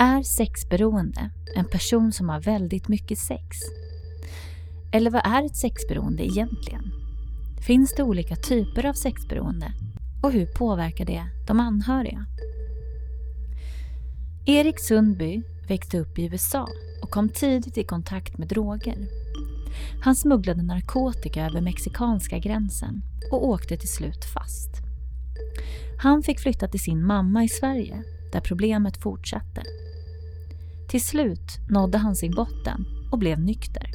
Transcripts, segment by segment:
Är sexberoende en person som har väldigt mycket sex? Eller vad är ett sexberoende egentligen? Finns det olika typer av sexberoende? Och hur påverkar det de anhöriga? Erik Sundby växte upp i USA och kom tidigt i kontakt med droger. Han smugglade narkotika över mexikanska gränsen och åkte till slut fast. Han fick flytta till sin mamma i Sverige där problemet fortsatte. Till slut nådde han sin botten och blev nykter.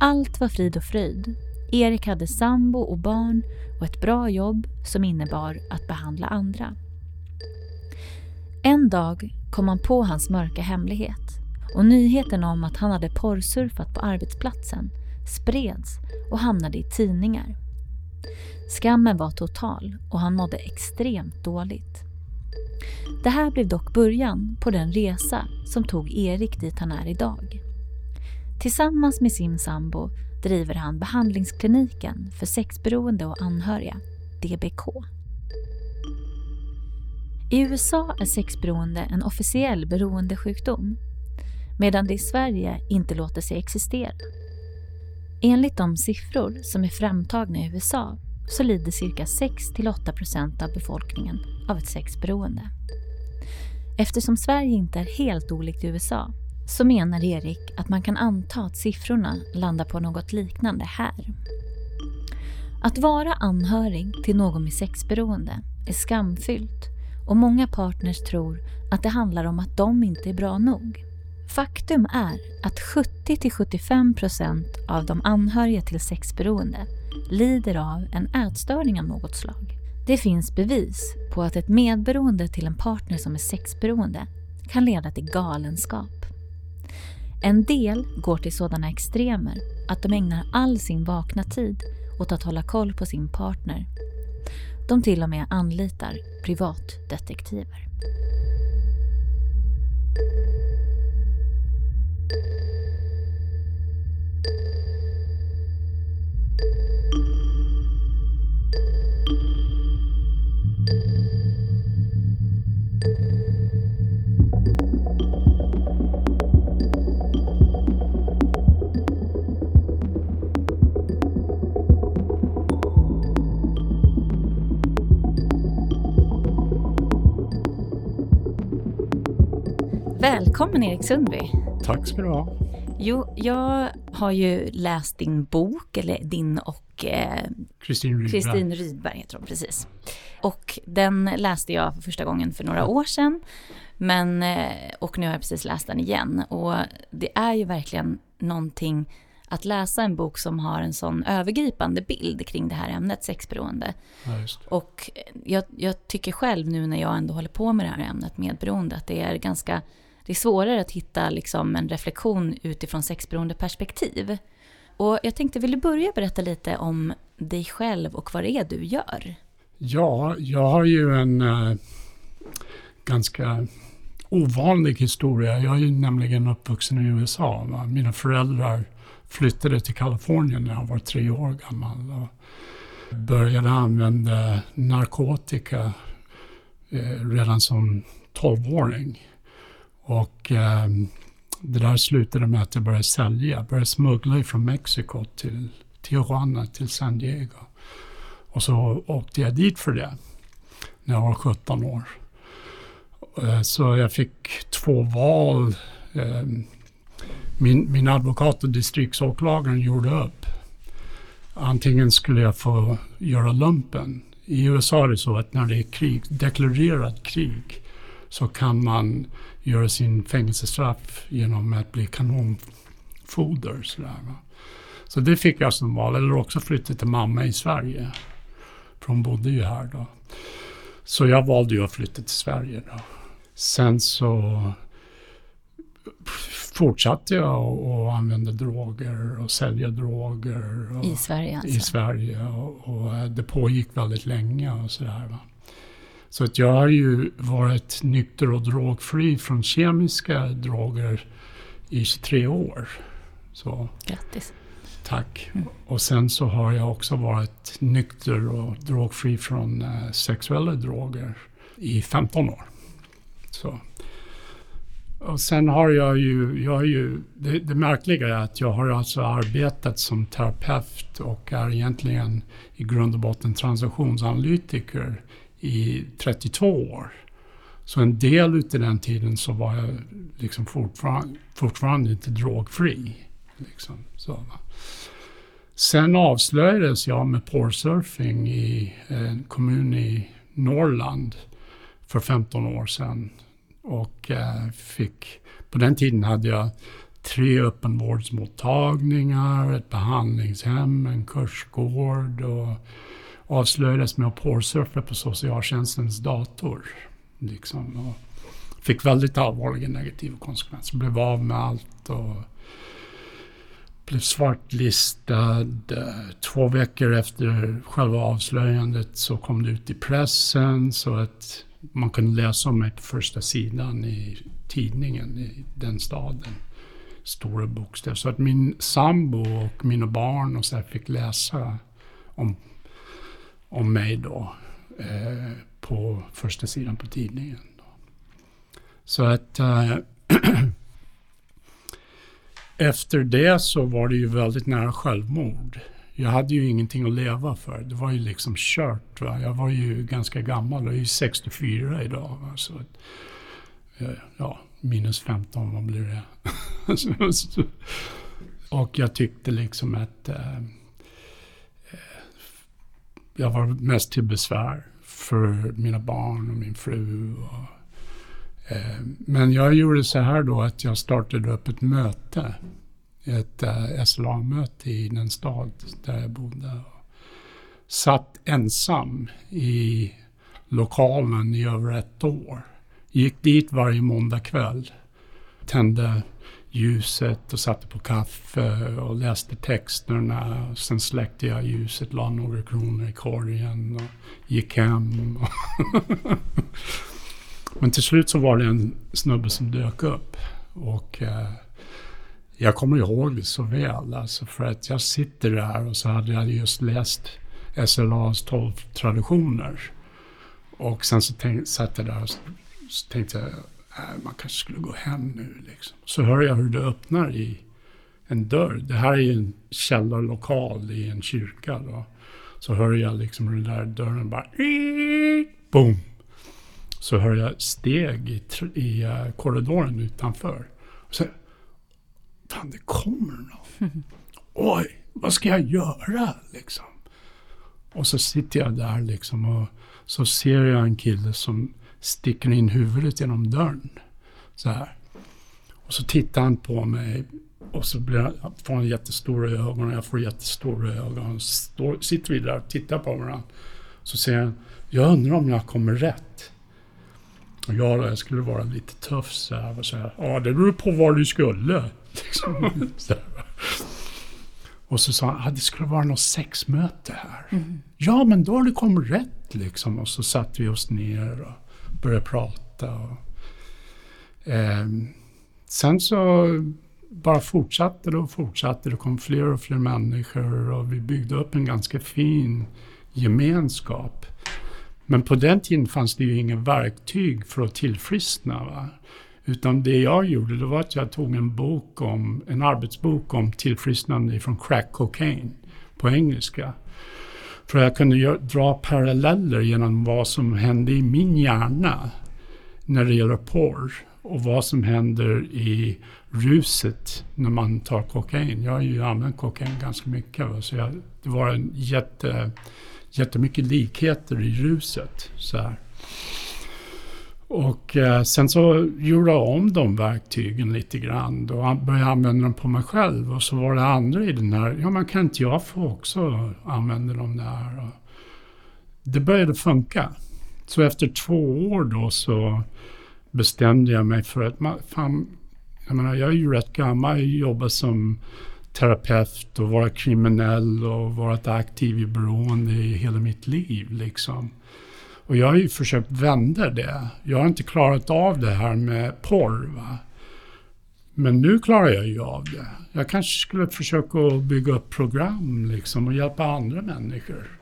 Allt var frid och fröjd. Erik hade sambo och barn och ett bra jobb som innebar att behandla andra. En dag kom han på hans mörka hemlighet och nyheten om att han hade porrsurfat på arbetsplatsen spreds och hamnade i tidningar. Skammen var total och han mådde extremt dåligt. Det här blev dock början på den resa som tog Erik dit han är idag. Tillsammans med sin sambo driver han behandlingskliniken för sexberoende och anhöriga, DBK. I USA är sexberoende en officiell beroendesjukdom medan det i Sverige inte låter sig existera. Enligt de siffror som är framtagna i USA så lider cirka 6-8% av befolkningen av ett sexberoende. Eftersom Sverige inte är helt olikt USA så menar Erik att man kan anta att siffrorna landar på något liknande här. Att vara anhörig till någon med sexberoende är skamfyllt och många partners tror att det handlar om att de inte är bra nog. Faktum är att 70-75% av de anhöriga till sexberoende lider av en ätstörning av något slag. Det finns bevis på att ett medberoende till en partner som är sexberoende kan leda till galenskap. En del går till sådana extremer att de ägnar all sin vakna tid åt att hålla koll på sin partner. De till och med anlitar privatdetektiver. Välkommen Erik Sundby. Tack ska du ha. Jo, jag har ju läst din bok, eller din och Kristin eh, Rydberg. Rydberg heter hon, precis. Och den läste jag för första gången för några år sedan. Men, eh, och nu har jag precis läst den igen. Och det är ju verkligen någonting att läsa en bok som har en sån övergripande bild kring det här ämnet, sexberoende. Ja, och jag, jag, tycker själv nu när jag ändå håller på med det här ämnet medberoende, att det är ganska det är svårare att hitta liksom en reflektion utifrån sexberoende perspektiv. Och jag tänkte, vill du börja berätta lite om dig själv och vad det är du gör? Ja, jag har ju en äh, ganska ovanlig historia. Jag är ju nämligen uppvuxen i USA. Va? Mina föräldrar flyttade till Kalifornien när jag var tre år gammal och började använda narkotika eh, redan som tolvåring. Och eh, det där slutade med att jag började sälja, jag började smuggla från Mexiko till Tijuana, till San Diego. Och så åkte jag dit för det när jag var 17 år. Eh, så jag fick två val. Eh, min, min advokat och distriktsåklagaren gjorde upp. Antingen skulle jag få göra lumpen. I USA är det så att när det är krig, deklarerat krig, så kan man göra sin fängelsestraff genom att bli kanonfoder. Sådär, Så det fick jag som val, eller också flytta till mamma i Sverige. För hon bodde ju här då. Så jag valde ju att flytta till Sverige då. Sen så fortsatte jag att använda droger och sälja droger. Och I Sverige alltså? I Sverige och, och det pågick väldigt länge och sådär. Så att jag har ju varit nykter och drogfri från kemiska droger i 23 år. Så, Grattis. Tack. Mm. Och sen så har jag också varit nykter och drogfri från eh, sexuella droger i 15 år. Så. och sen har jag ju, jag har ju det, det märkliga är att jag har alltså arbetat som terapeut och är egentligen i grund och botten transaktionsanalytiker i 32 år. Så en del utav den tiden så var jag liksom fortfarande, fortfarande inte drogfri. Liksom, så. Sen avslöjades jag med porrsurfing i en kommun i Norrland för 15 år sedan. Och eh, fick, på den tiden hade jag tre öppenvårdsmottagningar, ett behandlingshem, en kursgård och avslöjades med att porrsurfa på socialtjänstens dator. Liksom, och fick väldigt allvarliga negativa konsekvenser. Blev av med allt och blev svartlistad. Två veckor efter själva avslöjandet så kom det ut i pressen så att man kunde läsa om mig på första sidan i tidningen i den staden. Stora bokstäver. Så att min sambo och mina barn och så fick läsa om, om mig då eh, på första sidan på tidningen. Då. Så att eh, efter det så var det ju väldigt nära självmord. Jag hade ju ingenting att leva för. Det var ju liksom kört. Va? Jag var ju ganska gammal. Jag är ju 64 idag. Va? Så, eh, ja, minus 15, vad blir det? och jag tyckte liksom att eh, jag var mest till besvär för mina barn och min fru. Och, eh, men jag gjorde så här då att jag startade upp ett möte ett eh, SLA-möte i den stad där jag bodde. Satt ensam i lokalen i över ett år. Gick dit varje måndag kväll. Tände ljuset och satte på kaffe och läste texterna. Sen släckte jag ljuset, la några kronor i korgen och gick hem. Men till slut så var det en snubbe som dök upp. Och eh, jag kommer ihåg det så väl, alltså för att jag sitter där och så hade jag just läst SLAs 12 traditioner. Och sen så tänk, satt jag där och så tänkte jag, äh, man kanske skulle gå hem nu liksom. Så hör jag hur det öppnar i en dörr. Det här är ju en källarlokal i en kyrka då. Så hör jag liksom den där dörren bara, boom. Så hör jag steg i, i uh, korridoren utanför. Så, fan det kommer någon. Oj, vad ska jag göra liksom? Och så sitter jag där liksom och så ser jag en kille som sticker in huvudet genom dörren. Så här. Och så tittar han på mig och så blir han, får han jättestora ögon och jag får jättestora ögon. Så sitter vi där och tittar på varandra. Så säger han, jag undrar om jag kommer rätt. Och jag, jag skulle vara lite tuff så här och säga, ja det beror på var du skulle. Liksom. och så sa han, ah, det skulle vara något sexmöte här. Mm. Ja, men då har du kommit rätt liksom. Och så satte vi oss ner och började prata. Och, eh, sen så bara fortsatte det och fortsatte. Det kom fler och fler människor och vi byggde upp en ganska fin gemenskap. Men på den tiden fanns det ju inga verktyg för att tillfriskna. Va? Utan det jag gjorde det var att jag tog en bok om, en arbetsbok om tillfrisknande från crack cocaine på engelska. För jag kunde dra paralleller genom vad som hände i min hjärna när det gäller porr och vad som händer i ruset när man tar kokain. Jag har ju använt kokain ganska mycket. Va? Så jag, det var en jätte, jättemycket likheter i ruset. Så här. Och eh, sen så gjorde jag om de verktygen lite grann. Då började jag använda dem på mig själv. Och så var det andra i den här, ja men kan inte jag få också använda dem där? Och det började funka. Så efter två år då så bestämde jag mig för att, fan, jag menar jag är ju rätt gammal, jag jobbar som terapeut och varit kriminell och varit aktiv i beroende i hela mitt liv liksom. Och jag har ju försökt vända det. Jag har inte klarat av det här med porr. Va? Men nu klarar jag ju av det. Jag kanske skulle försöka bygga upp program liksom, och hjälpa andra människor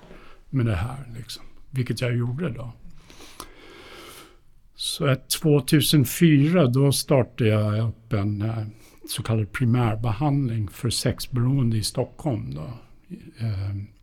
med det här. Liksom, vilket jag gjorde då. Så 2004 då startade jag upp en eh, så kallad primärbehandling för sexberoende i Stockholm. Då. Eh,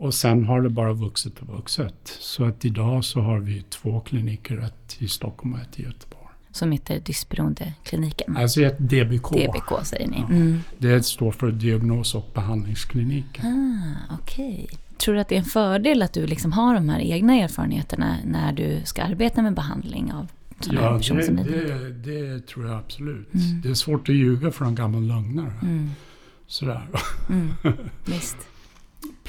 och sen har det bara vuxit och vuxit. Så att idag så har vi två kliniker, ett i Stockholm och ett i Göteborg. Som heter Dysberoendekliniken? Alltså ett DBK. DBK säger ni? Ja. Mm. Det står för diagnos och behandlingskliniken. Ah, Okej. Okay. Tror du att det är en fördel att du liksom har de här egna erfarenheterna när du ska arbeta med behandling av ja, det, det, det tror jag absolut. Mm. Det är svårt att ljuga för en gammal lögnare. Mm. Sådär. Mm. Visst.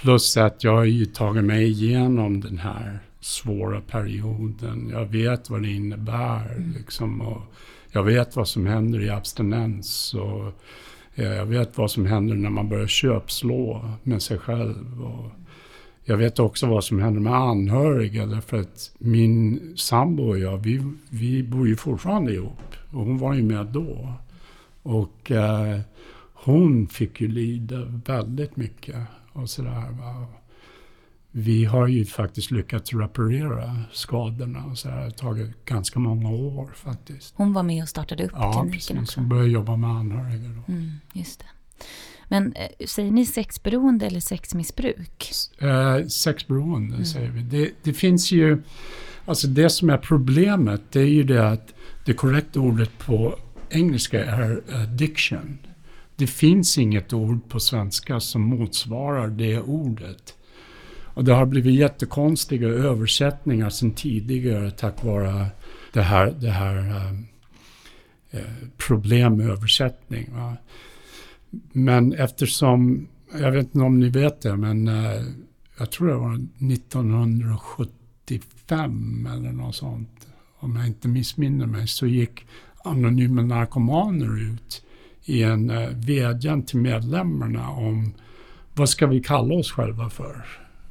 Plus att jag har ju tagit mig igenom den här svåra perioden. Jag vet vad det innebär. Mm. Liksom, och jag vet vad som händer i abstinens. Och jag vet vad som händer när man börjar köpslå med sig själv. Och jag vet också vad som händer med anhöriga. Därför att min sambo och jag, vi, vi bor ju fortfarande ihop. Och hon var ju med då. Och eh, hon fick ju lida väldigt mycket. Och sådär. Vi har ju faktiskt lyckats reparera skadorna. Och så här. Det har tagit ganska många år faktiskt. Hon var med och startade upp ja, kliniken precis. också? Hon började jobba med anhöriga då. Mm, just det. Men eh, säger ni sexberoende eller sexmissbruk? Eh, sexberoende mm. säger vi. Det, det, finns ju, alltså det som är problemet det är ju det att det korrekta ordet på engelska är addiction. Det finns inget ord på svenska som motsvarar det ordet. Och det har blivit jättekonstiga översättningar sedan tidigare tack vare det här, det här eh, eh problem med översättning. Va? Men eftersom, jag vet inte om ni vet det, men eh, jag tror det var 1975 eller något sånt, om jag inte missminner mig, så gick Anonyma Narkomaner ut i en eh, vädjan till medlemmarna om vad ska vi kalla oss själva för?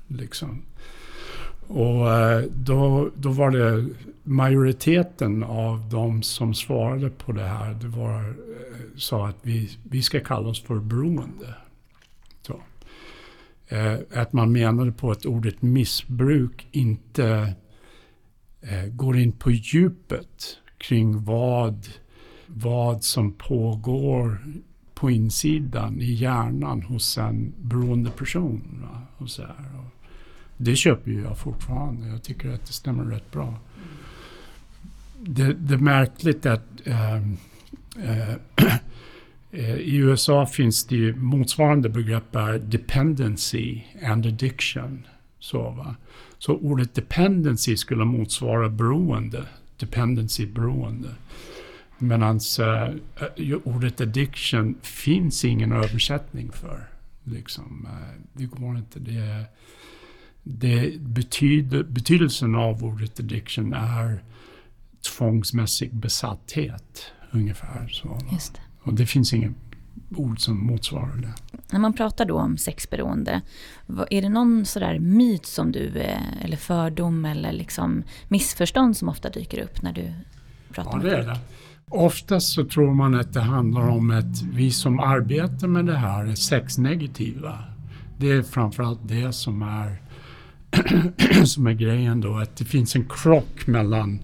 Liksom. Och eh, då, då var det majoriteten av de som svarade på det här, det var, eh, sa att vi, vi ska kalla oss för beroende. Så. Att man menade på att ordet missbruk inte går in på djupet kring vad, vad som pågår på insidan i hjärnan hos en beroende person. Va? Och så här. Det köper ju jag fortfarande. Jag tycker att det stämmer rätt bra. Det, det är märkligt att äh, äh, i USA finns det ju motsvarande begrepp är dependency and addiction. Så, va? så ordet dependency skulle motsvara beroende. “Dependency” beroende beroende. Medan äh, ordet addiction finns ingen översättning för. Liksom, det går inte. Det det betyder, betydelsen av ordet addiction är tvångsmässig besatthet. Ungefär så. Det. Och det finns inget ord som motsvarar det. När man pratar då om sexberoende, är det någon sådär myt som du, eh, eller fördom eller liksom missförstånd som ofta dyker upp när du pratar ja, med det är det. Oftast så tror man att det handlar om att vi som arbetar med det här är sexnegativa. Det är framförallt det som är som är grejen då, att det finns en krock mellan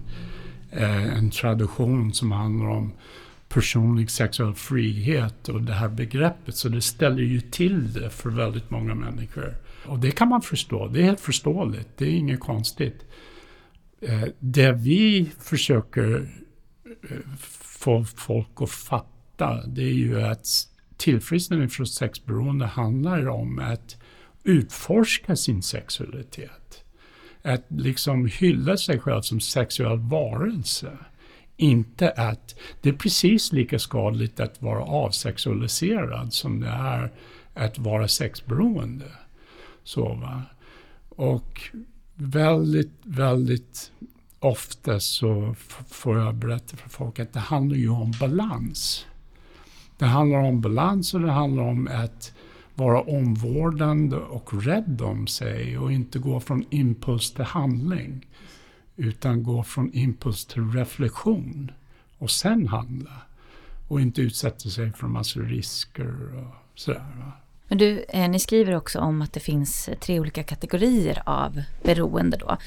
eh, en tradition som handlar om personlig sexuell frihet och det här begreppet. Så det ställer ju till det för väldigt många människor. Och det kan man förstå, det är helt förståeligt, det är inget konstigt. Eh, det vi försöker eh, få folk att fatta, det är ju att tillfrisknande från sexberoende handlar om att utforska sin sexualitet. Att liksom hylla sig själv som sexuell varelse. Inte att det är precis lika skadligt att vara avsexualiserad som det är att vara sexberoende. Så, va? Och väldigt, väldigt ofta så får jag berätta för folk att det handlar ju om balans. Det handlar om balans och det handlar om att vara omvårdande och rädd om sig och inte gå från impuls till handling. Utan gå från impuls till reflektion och sen handla. Och inte utsätta sig för massor risker och sådär. Men du, eh, ni skriver också om att det finns tre olika kategorier av beroende då.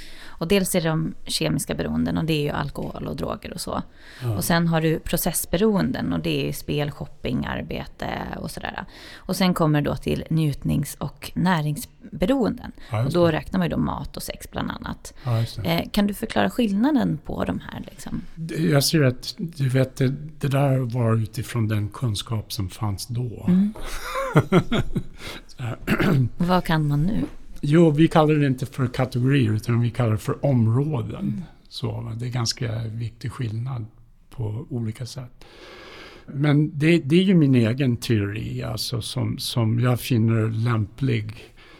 Och dels är det de kemiska beroenden och det är ju alkohol och droger och så. Ja. Och sen har du processberoenden och det är spel, shopping, arbete och sådär. Och sen kommer då till njutnings och näringsberoenden. Ja, och då räknar man ju då mat och sex bland annat. Ja, eh, kan du förklara skillnaden på de här? Liksom? Jag ser att du vet, det, det där var utifrån den kunskap som fanns då. Mm. Vad kan man nu? Jo, vi kallar det inte för kategorier utan vi kallar det för områden. Mm. Så, det är ganska viktig skillnad på olika sätt. Men det, det, är ju min egen teori alltså, som, som jag finner lämplig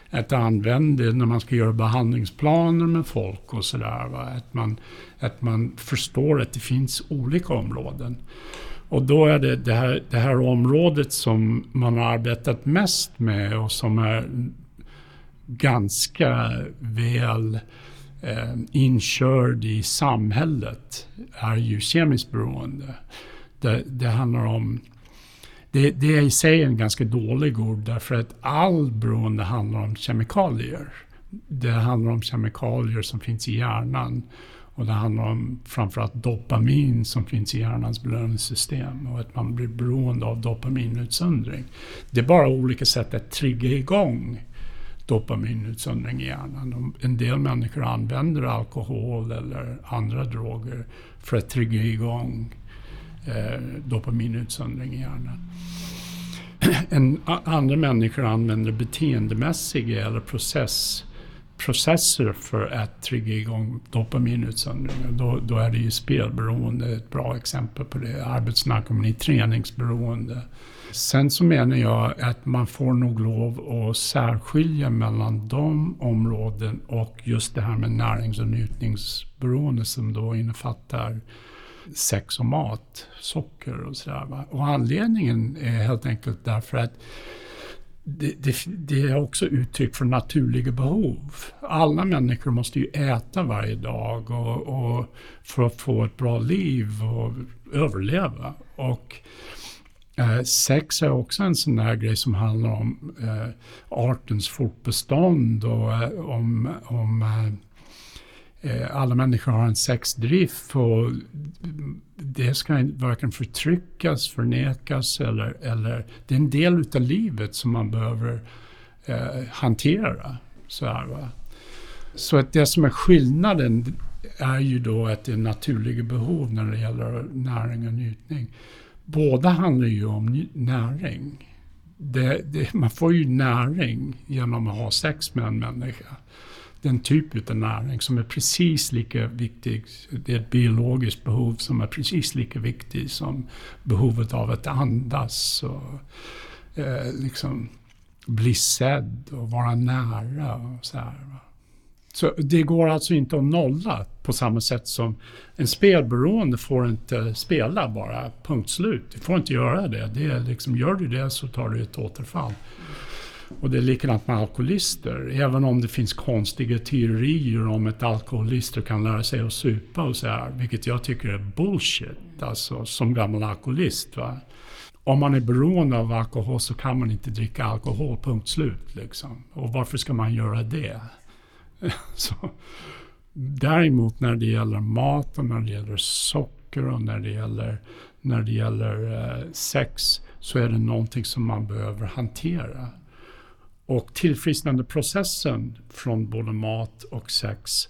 att använda när man ska göra behandlingsplaner med folk och sådär. Att man, att man förstår att det finns olika områden. Och då är det det här, det här området som man har arbetat mest med och som är ganska väl eh, inkörd i samhället är ju kemiskt beroende. Det, det handlar om det, det, är i sig en ganska dålig ord därför att all beroende handlar om kemikalier. Det handlar om kemikalier som finns i hjärnan och det handlar om framförallt dopamin som finns i hjärnans belöningssystem och att man blir beroende av dopaminutsöndring. Det är bara olika sätt att trigga igång dopaminutsöndring i hjärnan. En del människor använder alkohol eller andra droger för att trigga igång eh, dopaminutsöndring i hjärnan. En, andra människor använder beteendemässiga eller process processer för att trigga igång dopaminutsöndring. Då, då är det ju spelberoende ett bra exempel på det. Arbetsnarkomani, träningsberoende. Sen så menar jag att man får nog lov att särskilja mellan de områden och just det här med närings och njutningsberoende som då innefattar sex och mat, socker och sådär. Och anledningen är helt enkelt därför att det, det, det, är också uttryck för naturliga behov. Alla människor måste ju äta varje dag och, och för att få ett bra liv och överleva. Och eh, sex är också en sån där grej som handlar om eh, artens fortbestånd och eh, om, om eh, eh alla människor har en sexdrift och det ska varken förtryckas, förnekas eller, eller det är en del utav livet som man behöver eh, hantera. Så, här, va? så att det som är skillnaden är ju då att det är naturliga behov när det gäller näring och njutning. Båda handlar ju om näring. Det, det, man får ju näring genom att ha sex med en människa den typ av näring som är precis lika viktig. Det är ett biologiskt behov som är precis lika viktigt som behovet av att andas och eh, liksom bli sedd och vara nära. Och så, här. så det går alltså inte att nolla på samma sätt som en spelberoende får inte spela bara, punkt slut. Du får inte göra det. det är liksom, gör du det så tar du ett återfall. Och det är likadant med alkoholister. Även om det finns konstiga teorier om att alkoholister kan lära sig att supa och så här, vilket jag tycker är bullshit, alltså som gammal alkoholist. Va? Om man är beroende av alkohol så kan man inte dricka alkohol, punkt slut. Liksom. Och varför ska man göra det? så. Däremot när det gäller mat och när det gäller socker och när det gäller, när det gäller eh, sex så är det någonting som man behöver hantera. Och tillfrisknandeprocessen från både mat och sex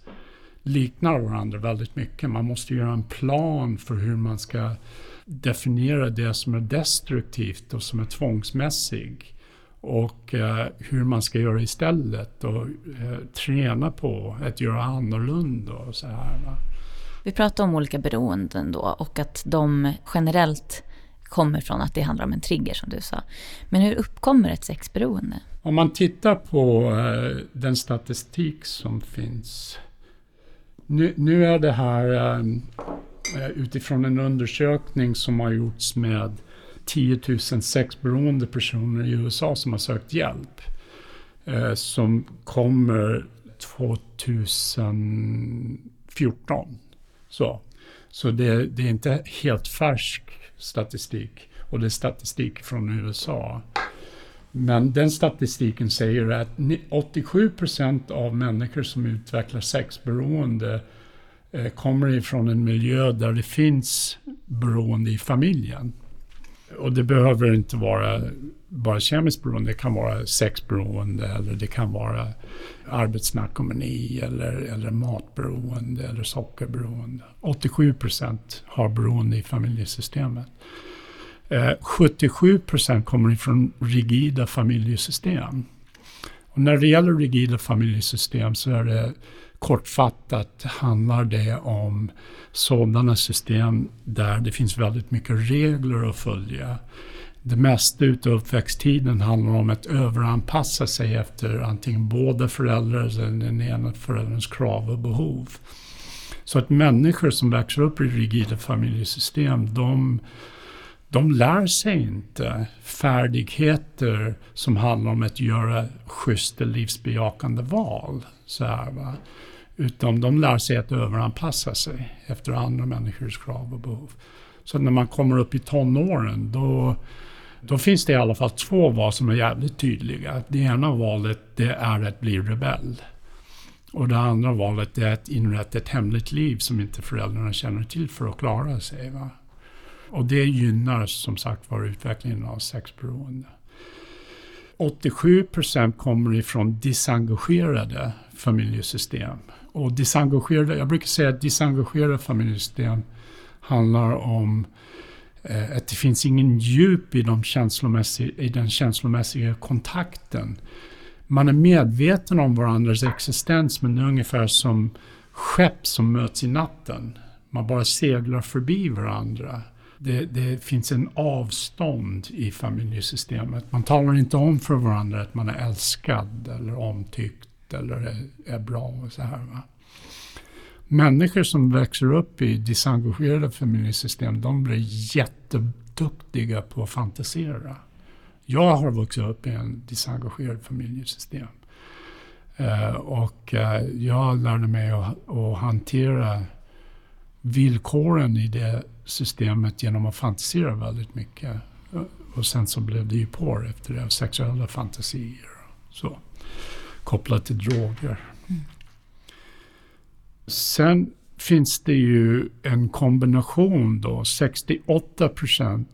liknar varandra väldigt mycket. Man måste göra en plan för hur man ska definiera det som är destruktivt och som är tvångsmässigt och eh, hur man ska göra istället och eh, träna på att göra annorlunda och så här. Va? Vi pratar om olika beroenden då och att de generellt kommer från att det handlar om en trigger som du sa. Men hur uppkommer ett sexberoende? Om man tittar på eh, den statistik som finns. Nu, nu är det här eh, utifrån en undersökning som har gjorts med 10 000 sexberoende personer i USA som har sökt hjälp. Eh, som kommer 2014. Så, så det, det är inte helt färsk statistik och det är statistik från USA. Men den statistiken säger att 87 procent av människor som utvecklar sexberoende eh, kommer ifrån en miljö där det finns beroende i familjen. Och det behöver inte vara bara kemiskt beroende, det kan vara sexberoende eller det kan vara arbetsnarkomani eller, eller matberoende eller sockerberoende. 87 procent har beroende i familjesystemet. Eh, 77 procent kommer ifrån rigida familjesystem. Och när det gäller rigida familjesystem så är det kortfattat handlar det om sådana system där det finns väldigt mycket regler att följa. Det mesta utav uppväxttiden handlar om att överanpassa sig efter antingen båda föräldrars eller den ena förälderns krav och behov. Så att människor som växer upp i rigida familjesystem, de de lär sig inte färdigheter som handlar om att göra schyssta livsbejakande val. Så här, va? Utan de lär sig att överanpassa sig efter andra människors krav och behov. Så när man kommer upp i tonåren då, då finns det i alla fall två val som är jävligt tydliga. Det ena valet det är att bli rebell. Och det andra valet är att inrätta ett hemligt liv som inte föräldrarna känner till för att klara sig. Va? Och det gynnar som sagt var utvecklingen av sexberoende. 87 procent kommer ifrån disengagerade familjesystem. Och disengagerade, jag brukar säga att disengagerade familjesystem handlar om eh, att det finns ingen djup i, de känslomässiga, i den känslomässiga kontakten. Man är medveten om varandras existens men det är ungefär som skepp som möts i natten. Man bara seglar förbi varandra det, det, finns en avstånd i familjesystemet. Man talar inte om för varandra att man är älskad eller omtyckt eller är, är bra och så här. Va? Människor som växer upp i disengagerade familjesystem, de blir jätteduktiga på att fantisera. Jag har vuxit upp i en disengagerad familjesystem. Uh, och uh, jag lärde mig att, att hantera villkoren i det systemet genom att fantisera väldigt mycket. Och sen så blev det ju porr efter det, sexuella fantasier. Så, kopplat till droger. Mm. Sen finns det ju en kombination då. 68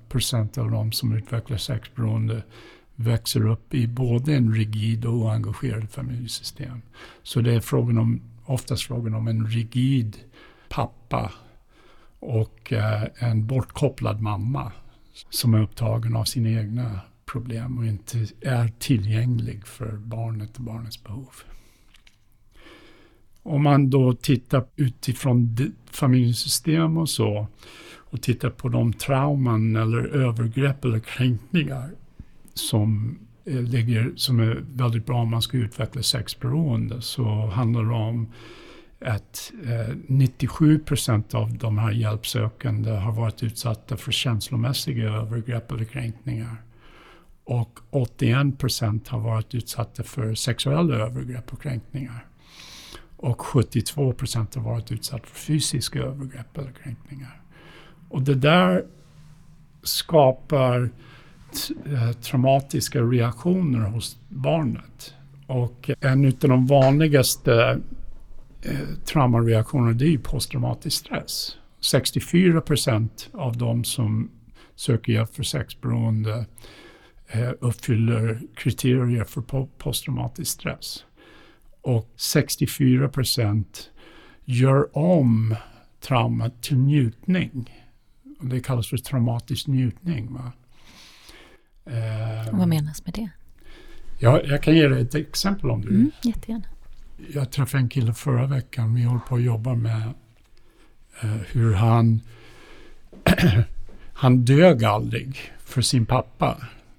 procent av de som utvecklar sexberoende växer upp i både en rigid och oengagerad familjesystem. Så det är frågan om, oftast frågan om en rigid pappa och eh, en bortkopplad mamma som är upptagen av sina egna problem och inte är tillgänglig för barnet och barnets behov. Om man då tittar utifrån familjesystem och så och tittar på de trauman eller övergrepp eller kränkningar som, eh, ligger, som är väldigt bra om man ska utveckla sexberoende så handlar det om att eh, 97 procent av de här hjälpsökande har varit utsatta för känslomässiga övergrepp eller kränkningar. Och 81 procent har varit utsatta för sexuella övergrepp och kränkningar. Och 72 procent har varit utsatta för fysiska övergrepp eller kränkningar. Och det där skapar eh, traumatiska reaktioner hos barnet. Och en av de vanligaste eh, det är ju posttraumatisk stress. 64 procent av de som söker hjälp för sexberoende eh, uppfyller kriterier för posttraumatisk stress. Och 64 procent gör om trauma till njutning. Det kallas för traumatisk njutning. Va? Eh, vad menas med det? Ja, jag kan ge dig ett exempel om du vill. Mm, jättegärna jag träffade en kille förra veckan. Vi håller på att jobba med eh, hur han han dög aldrig för sin pappa.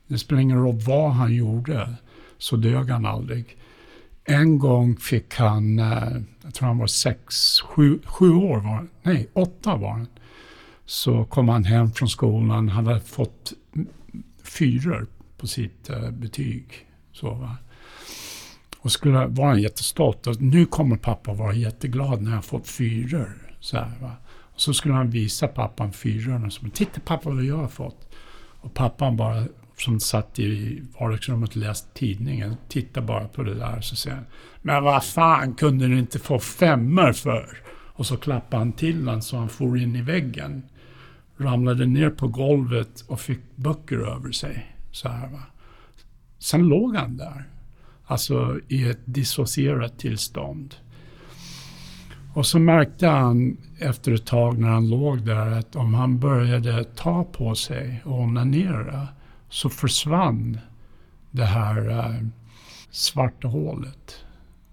Det spelar ingen roll vad han gjorde så dög han aldrig. En gång fick han, eh, jag tror han var sex, sju, sju år var han. nej åtta var han. Så kom han hem från skolan, han hade fått fyror på sitt eh, betyg. Så, va? Och skulle vara jättestolt. Och nu kommer pappa vara jätteglad när jag fått fyror. Så, här, va? så skulle han visa pappan fyrorna. Titta pappa vad jag har fått. Och pappan bara som satt i vardagsrummet och läste tidningen, tittade bara på det där och så säger han Men vad fan kunde du inte få femmor för? Och så klappade han till honom så han for in i väggen. Ramlade ner på golvet och fick böcker över sig. Så här, va. Sen låg han där. Alltså i ett dissocierat tillstånd. Och så märkte han efter ett tag när han låg där att om han började ta på sig och onanera så försvann det här äh, svarta hålet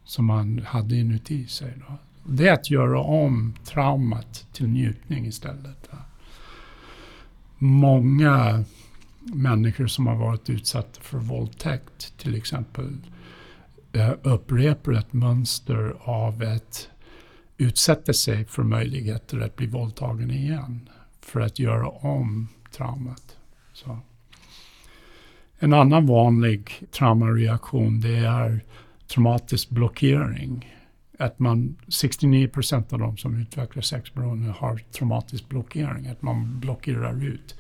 som man hade inuti sig. Då. Det är att göra om traumat till njutning istället. Va? Många människor som har varit utsatta för våldtäkt till exempel eh, upprepar ett mönster av att utsätta sig för möjligheter att bli våldtagen igen för att göra om traumat. Så. En annan vanlig traumareaktion det är traumatisk blockering. Att man, 69 procent av de som utvecklar sexberoende har traumatisk blockering. Att man blockerar ut,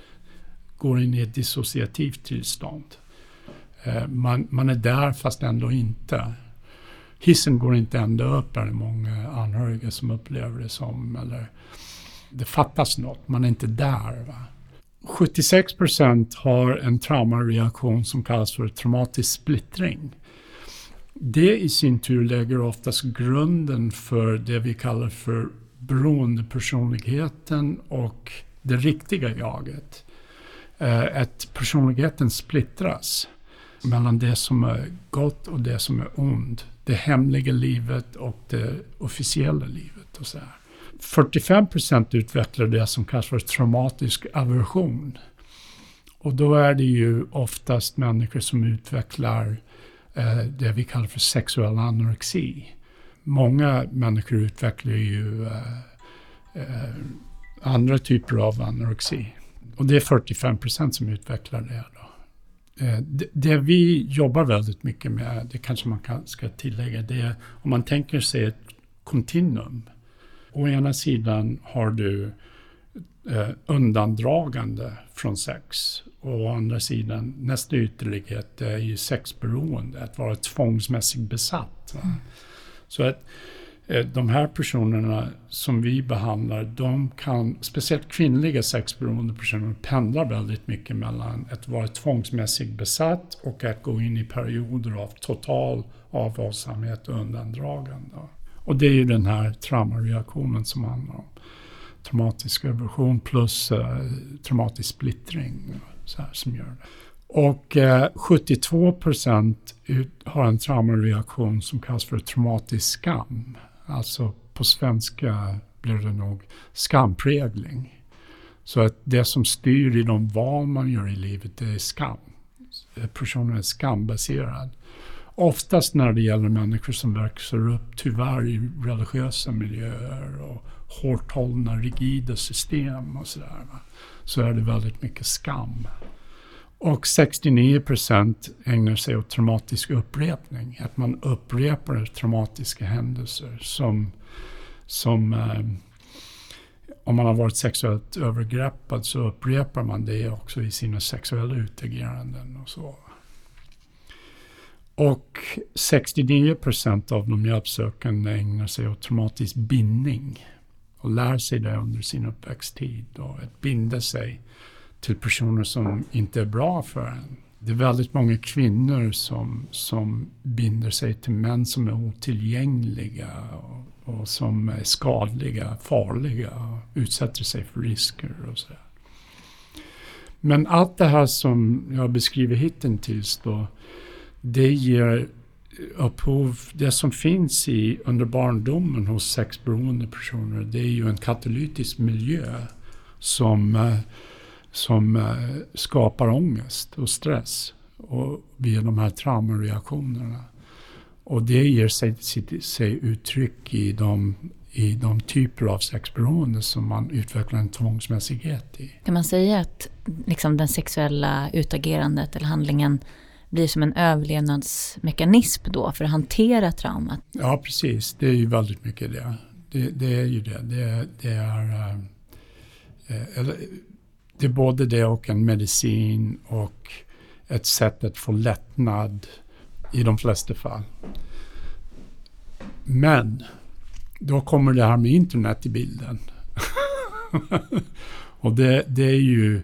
går in i ett dissociativt tillstånd. Eh, man, man är där fast ändå inte hissen går inte ända upp, är det många anhöriga som upplever det som. Eller det fattas något, man är inte där. Va? 76 procent har en traumareaktion som kallas för traumatisk splittring. Det i sin tur lägger oftast grunden för det vi kallar för beroendepersonligheten och det riktiga jaget. Eh, att personligheten splittras mellan det som är gott och det som är ont det hemliga livet och det officiella livet. Och så här. 45 procent utvecklar det som kallas för traumatisk aversion. Och då är det ju oftast människor som utvecklar eh, det vi kallar för sexuell anorexi. Många människor utvecklar ju eh, eh, andra typer av anorexi. Och det är 45 procent som utvecklar det. Eh, det, det, vi jobbar väldigt mycket med, det kanske man kan, ska tillägga, det är om man tänker sig ett kontinuum. Å ena sidan har du eh, undandragande från sex. Och å andra sidan, nästa ytterlighet är ju sexberoende, att vara tvångsmässigt besatt. Mm. Så att Eh, de här personerna som vi behandlar, de kan, speciellt kvinnliga sexberoende personer, pendlar väldigt mycket mellan att vara tvångsmässigt besatt och att gå in i perioder av total avhållsamhet och undandragande. Och det är ju den här traumareaktionen som handlar om traumatisk aversion plus eh, traumatisk splittring så här, som gör det. Och eh, 72 procent har en traumareaktion som kallas för traumatisk skam. Alltså på svenska blir det nog skamprägling. Så att det som styr i de val man gör i livet, det är skam. Personen är skambaserad. Oftast när det gäller människor som växer upp, tyvärr, i religiösa miljöer och hårt hållna, rigida system och sådär, så är det väldigt mycket skam. Och 69 procent ägnar sig åt traumatisk upprepning. Att man upprepar traumatiska händelser som, som eh, om man har varit sexuellt övergreppad så upprepar man det också i sina sexuella utageranden och så. Och 69 procent av de hjälpsökande ägnar sig åt traumatisk bindning och lär sig det under sin uppväxttid. Och att binda sig till personer som inte är bra för en. Det är väldigt många kvinnor som, som binder sig till män som är otillgängliga och, och som är skadliga, farliga och utsätter sig för risker och så. Men allt det här som jag beskriver hittills då, det ger upphov, det som finns i, under barndomen hos sexberoende personer, det är ju en katalytisk miljö som eh, som eh, skapar ångest och stress och via de här traumareaktionerna. Och det ger sig, sig uttryck i de, i de typer av sexberoende som man utvecklar en tvångsmässighet i. Kan man säga att liksom den sexuella utagerandet eller handlingen blir som en överlevnadsmekanism då för att hantera traumat? Ja, precis. Det är ju väldigt mycket det. Det, det är ju det. Det, det är... Eh, eller, det är både det och en medicin och ett sätt att få lättnad i de flesta fall. Men då kommer det här med internet i bilden. och det, det, är ju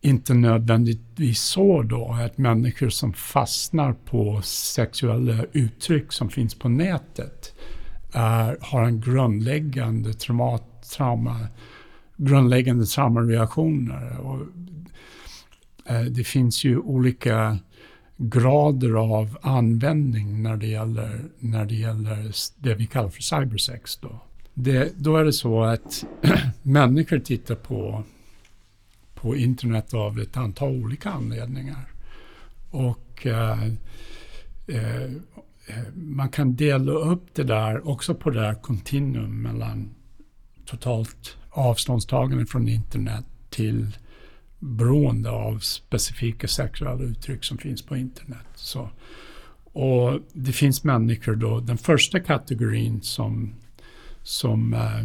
inte nödvändigtvis så då att människor som fastnar på sexuella uttryck som finns på nätet är, har en grundläggande trauma, trauma grundläggande traumareaktioner. Och, eh, det finns ju olika grader av användning när det gäller, när det, gäller det vi kallar för cybersex. Då. Det, då är det så att människor tittar på, på internet av ett antal olika anledningar. Och eh, eh, man kan dela upp det där också på det här kontinuum mellan totalt avståndstagande från internet till beroende av specifika sexuella uttryck som finns på internet. Så, och det finns människor då, den första kategorin som, som eh,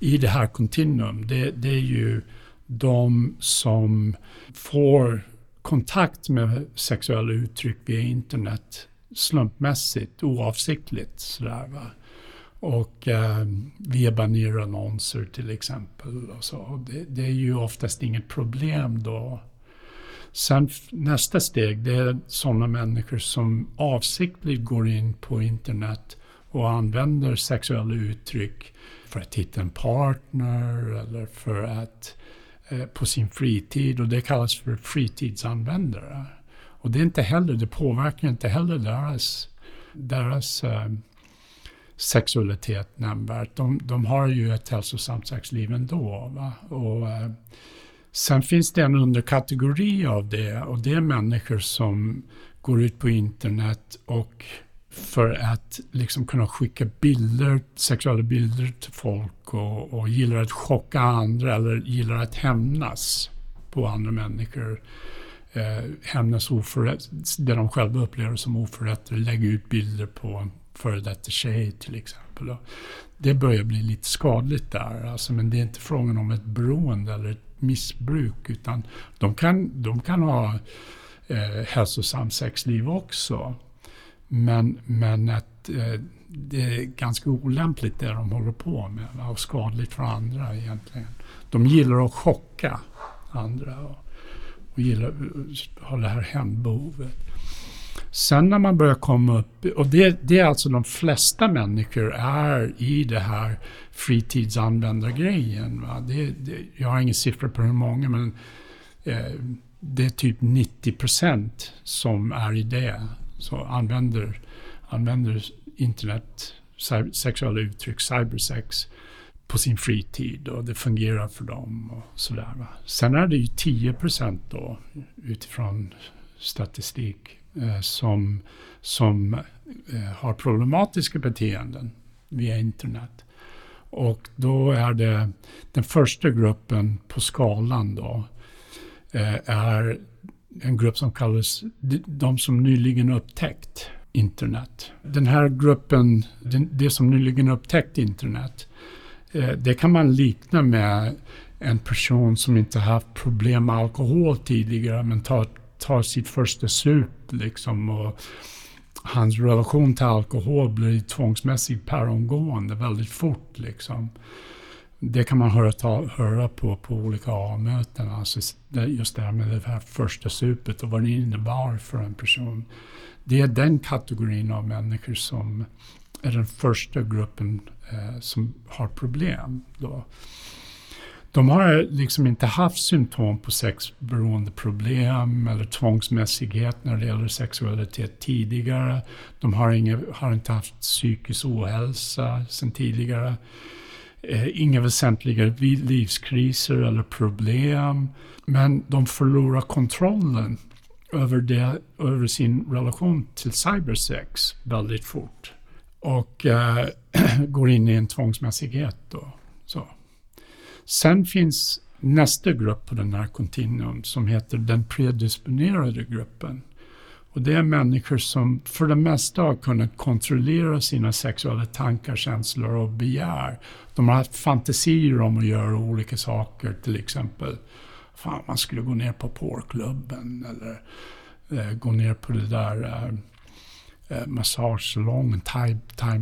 i det här kontinuum, det, det, är ju de som får kontakt med sexuella uttryck via internet slumpmässigt, oavsiktligt. Sådär, va? Och eh, via bannerannonser till exempel. Och så. Det, det, är ju oftast inget problem då. Sen nästa steg, det är sådana människor som avsiktligt går in på internet och använder sexuella uttryck för att hitta en partner eller för att eh, Eh, på sin fritid och det kallas för fritidsanvändare. Och det är inte heller, det påverkar inte heller deras, deras eh, sexualitet nämnvärt. De, de har ju ett hälsosamt sexliv ändå. Va? Och, eh, sen finns det en underkategori av det och det är människor som går ut på internet och för att liksom kunna skicka bilder, sexuella bilder till folk och, och gillar att chocka andra eller gillar att hämnas på andra människor. Eh, hämnas oförrätt, det de själva upplever som oförrätter, lägga ut bilder på före detta tjej till exempel. Och det börjar bli lite skadligt där, alltså, men det är inte frågan om ett beroende eller ett missbruk, utan de kan, de kan ha eh, hälsosamt sexliv också. Men, men att eh, det är ganska olämpligt det de håller på med och skadligt för andra egentligen. De gillar att chocka andra och, och gillar, eh, har det här hämndbehovet. Sen när man börjar komma upp, och det, det är alltså de flesta människor är i det här fritidsanvändargrejen. Va? Det, det, jag har ingen siffra på hur många, men eh, det är typ 90 procent som är i det. Så använder, använder internet, sexuella uttryck, cybersex på sin fritid och det fungerar för dem och sådär. Va? Sen är det ju 10 procent då utifrån statistik eh, som, som eh, har problematiska beteenden via internet. Och då är det den första gruppen på skalan då eh, är en grupp som kallas de som nyligen upptäckt internet. Den här gruppen, det som nyligen upptäckt internet, eh, det kan man likna med en person som inte haft problem med alkohol tidigare men tar tar sitt första sup liksom och hans relation till alkohol blir tvångsmässigt per omgående väldigt fort liksom. Det kan man höra, ta, höra på, på olika A-möten, alltså just det här med det här första supet och vad det innebar för en person. Det är den kategorin av människor som är den första gruppen eh, som har problem. Då. De har liksom inte haft symptom på sexberoendeproblem eller tvångsmässighet när det gäller sexualitet tidigare. De har, inga, har inte haft psykisk ohälsa sedan tidigare. Eh, inga väsentliga livskriser eller problem. Men de förlorar kontrollen över, det, över sin relation till cybersex väldigt fort. Och eh, går in i en tvångsmässighet då. Så. Sen finns nästa grupp på den här kontinuum som heter den predisponerade gruppen. Och det är människor som för det mesta har kunnat kontrollera sina sexuella tankar, känslor och begär. De har haft fantasier om att göra olika saker, till exempel fan man skulle gå ner på porrklubben eller eh, gå ner på det där eh, eh massagesalongen, thai, thai.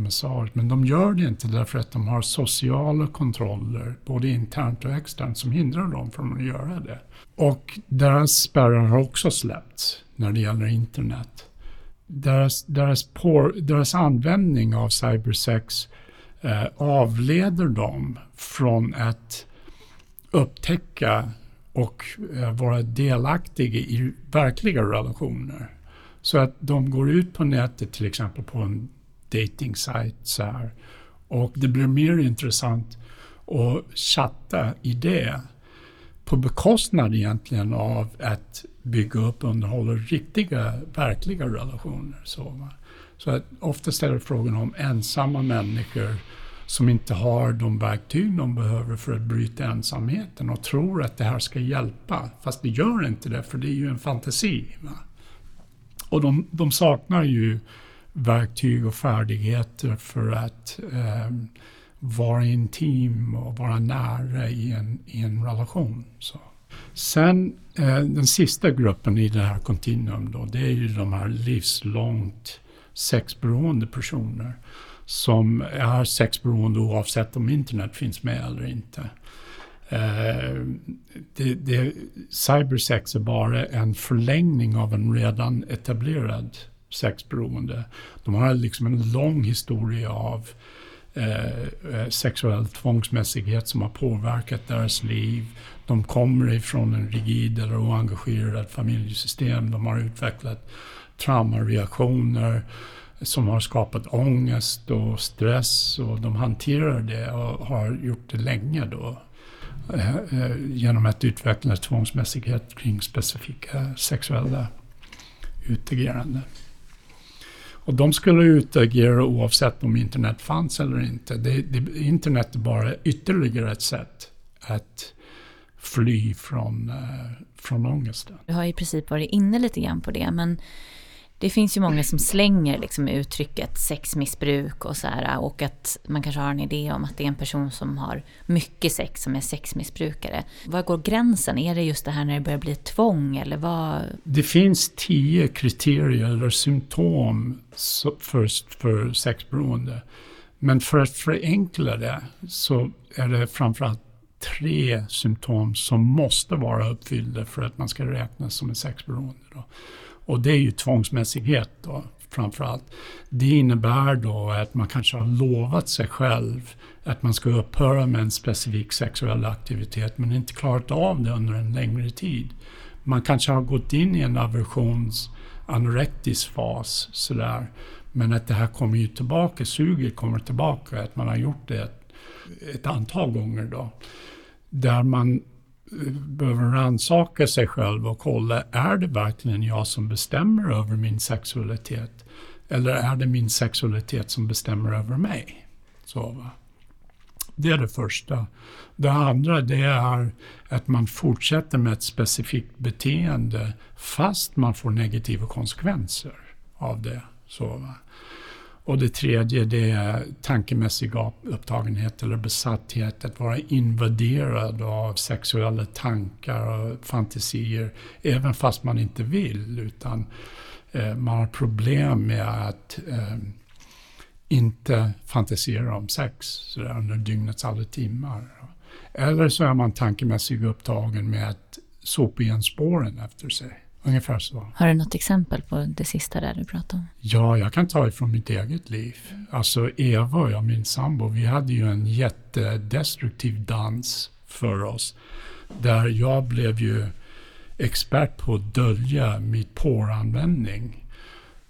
Men de gör det inte därför att de har sociala kontroller, både internt och externt, som hindrar dem från att göra det. Och deras spärrar har också släppts när det gäller internet. Deras, deras, por, deras användning av cybersex eh, avleder dem från att upptäcka och eh, vara delaktiga i verkliga relationer. Så att de går ut på nätet, till exempel på en dating så här, och det blir mer intressant att chatta i det på bekostnad egentligen av att bygga upp och underhålla riktiga, verkliga relationer. Så, så att ofta ställer frågan om ensamma människor som inte har de verktyg de behöver för att bryta ensamheten och tror att det här ska hjälpa. Fast det gör inte det, för det är ju en fantasi. Va? Och de, de, saknar ju verktyg och färdigheter för att eh, vara intim och vara nära i en, i en relation. Så. Sen eh, den sista gruppen i det här kontinuum då, det är ju de här livslångt sexberoende personer som är sexberoende oavsett om internet finns med eller inte. Eh, det, det, cybersex är bara en förlängning av en redan etablerad sexberoende. De har liksom en lång historia av eh, eh, sexuell tvångsmässighet som har påverkat deras liv. De kommer ifrån en rigid eller oengagerad familjesystem. De har utvecklat traumareaktioner som har skapat ångest och stress och de hanterar det och har gjort det länge då eh, eh, genom att utveckla tvångsmässighet kring specifika sexuella utagerande. Och de skulle utagera oavsett om internet fanns eller inte. Det, det, internet är bara ytterligare ett sätt att fly från, uh, från ångesten. Du har i princip varit inne lite grann på det, men det finns ju många som slänger liksom uttrycket sexmissbruk och så här och att man kanske har en idé om att det är en person som har mycket sex som är sexmissbrukare. Var går gränsen? Är det just det här när det börjar bli tvång eller vad? Det finns tio kriterier eller symptom för, för sexberoende. Men för att förenkla det så är det framförallt tre symptom som måste vara uppfyllda för att man ska räknas som en sexberoende. Då. Och det är ju tvångsmässighet då, framför allt. Det innebär då att man kanske har lovat sig själv att man ska upphöra med en specifik sexuell aktivitet men inte klarat av det under en längre tid. Man kanske har gått in i en aversions anorektisk fas sådär. Men att det här kommer ju tillbaka, suget kommer tillbaka, att man har gjort det ett, antal gånger då. Där man eh, behöver rannsaka sig själv och kolla, är det verkligen jag som bestämmer över min sexualitet? Eller är det min sexualitet som bestämmer över mig? Så, va? Det är det första. Det andra det är att man fortsätter med ett specifikt beteende fast man får negativa konsekvenser av det. Så, va? Och det tredje det är tankemässig upptagenhet eller besatthet, att vara invaderad av sexuella tankar och fantasier, även fast man inte vill, utan eh, man har problem med att eh, inte fantisera om sex sådär, under dygnets alla timmar. Eller så är man tankemässigt upptagen med att sopa igen spåren efter sig. Ungefär så. Har du något exempel på det sista där du pratade om? Ja, jag kan ta ifrån mitt eget liv. Alltså Eva och jag, min sambo, vi hade ju en jättedestruktiv dans för oss. Där jag blev ju expert på att dölja mitt porranvändning.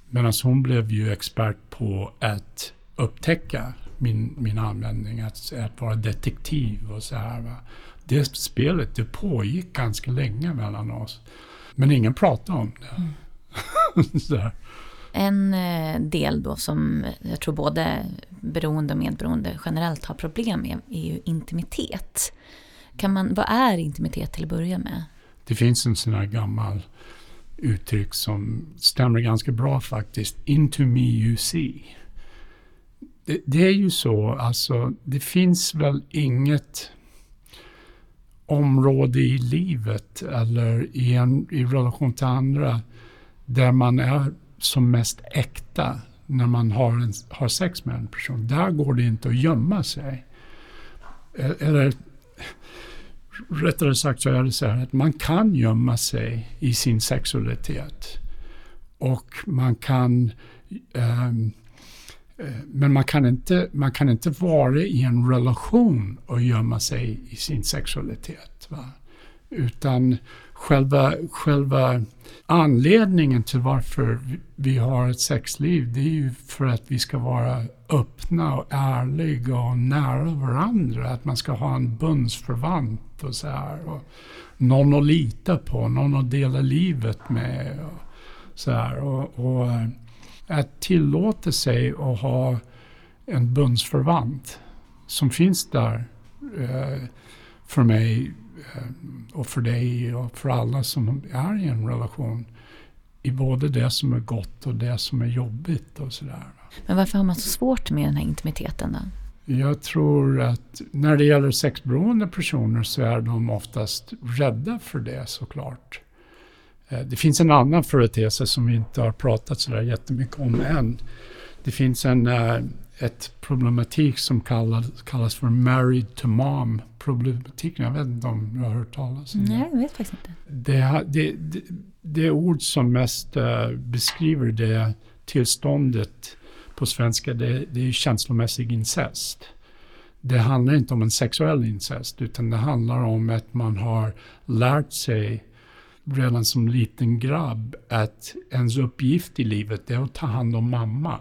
Medan hon blev ju expert på att upptäcka min, min användning, att, att vara detektiv och så här. Va? Det spelet, det pågick ganska länge mellan oss. Men ingen pratar om det. Mm. en eh, del då som jag tror både beroende och medberoende generellt har problem med är ju intimitet. Kan man, vad är intimitet till att börja med? Det finns en sån här gammal uttryck som stämmer ganska bra faktiskt. Into me you see. Det, det, är ju så, alltså det finns väl inget område i livet eller i, en, i relation till andra där man är som mest äkta när man har, en, har sex med en person. Där går det inte att gömma sig. Eh, eller rättare sagt så är det så här att man kan gömma sig i sin sexualitet. Och man kan um, Eh, men man kan, inte, man kan inte vara i en relation och gömma sig i sin sexualitet. Va? Utan själva, själva anledningen till varför vi har ett sexliv det är ju för att vi ska vara öppna och ärliga och nära varandra. Att man ska ha en bundsförvant och så här. Och någon att lita på, någon att dela livet med. Och så här. Och, och eh, att tillåta sig att ha en bundsförvant som finns där eh, för mig eh, och för dig och för alla som är i en relation. I både det som är gott och det som är jobbigt och sådär. Men varför har man så svårt med den här intimiteten då? Jag tror att när det gäller sexberoende personer så är de oftast rädda för det såklart. Eh, det finns en annan företeelse som vi inte har pratat så där jättemycket om än. Det finns en uh, ett problematik som kallas, kallas för married to mom problematiken. Jag vet inte om du har hört talas om det? Nej, jag vet faktiskt inte. Det, det, det, det ord som mest uh, beskriver det tillståndet på svenska, det, det är känslomässig incest. Det handlar inte om en sexuell incest, utan det handlar om att man har lärt sig redan som liten grabb att ens uppgift i livet är att ta hand om mamma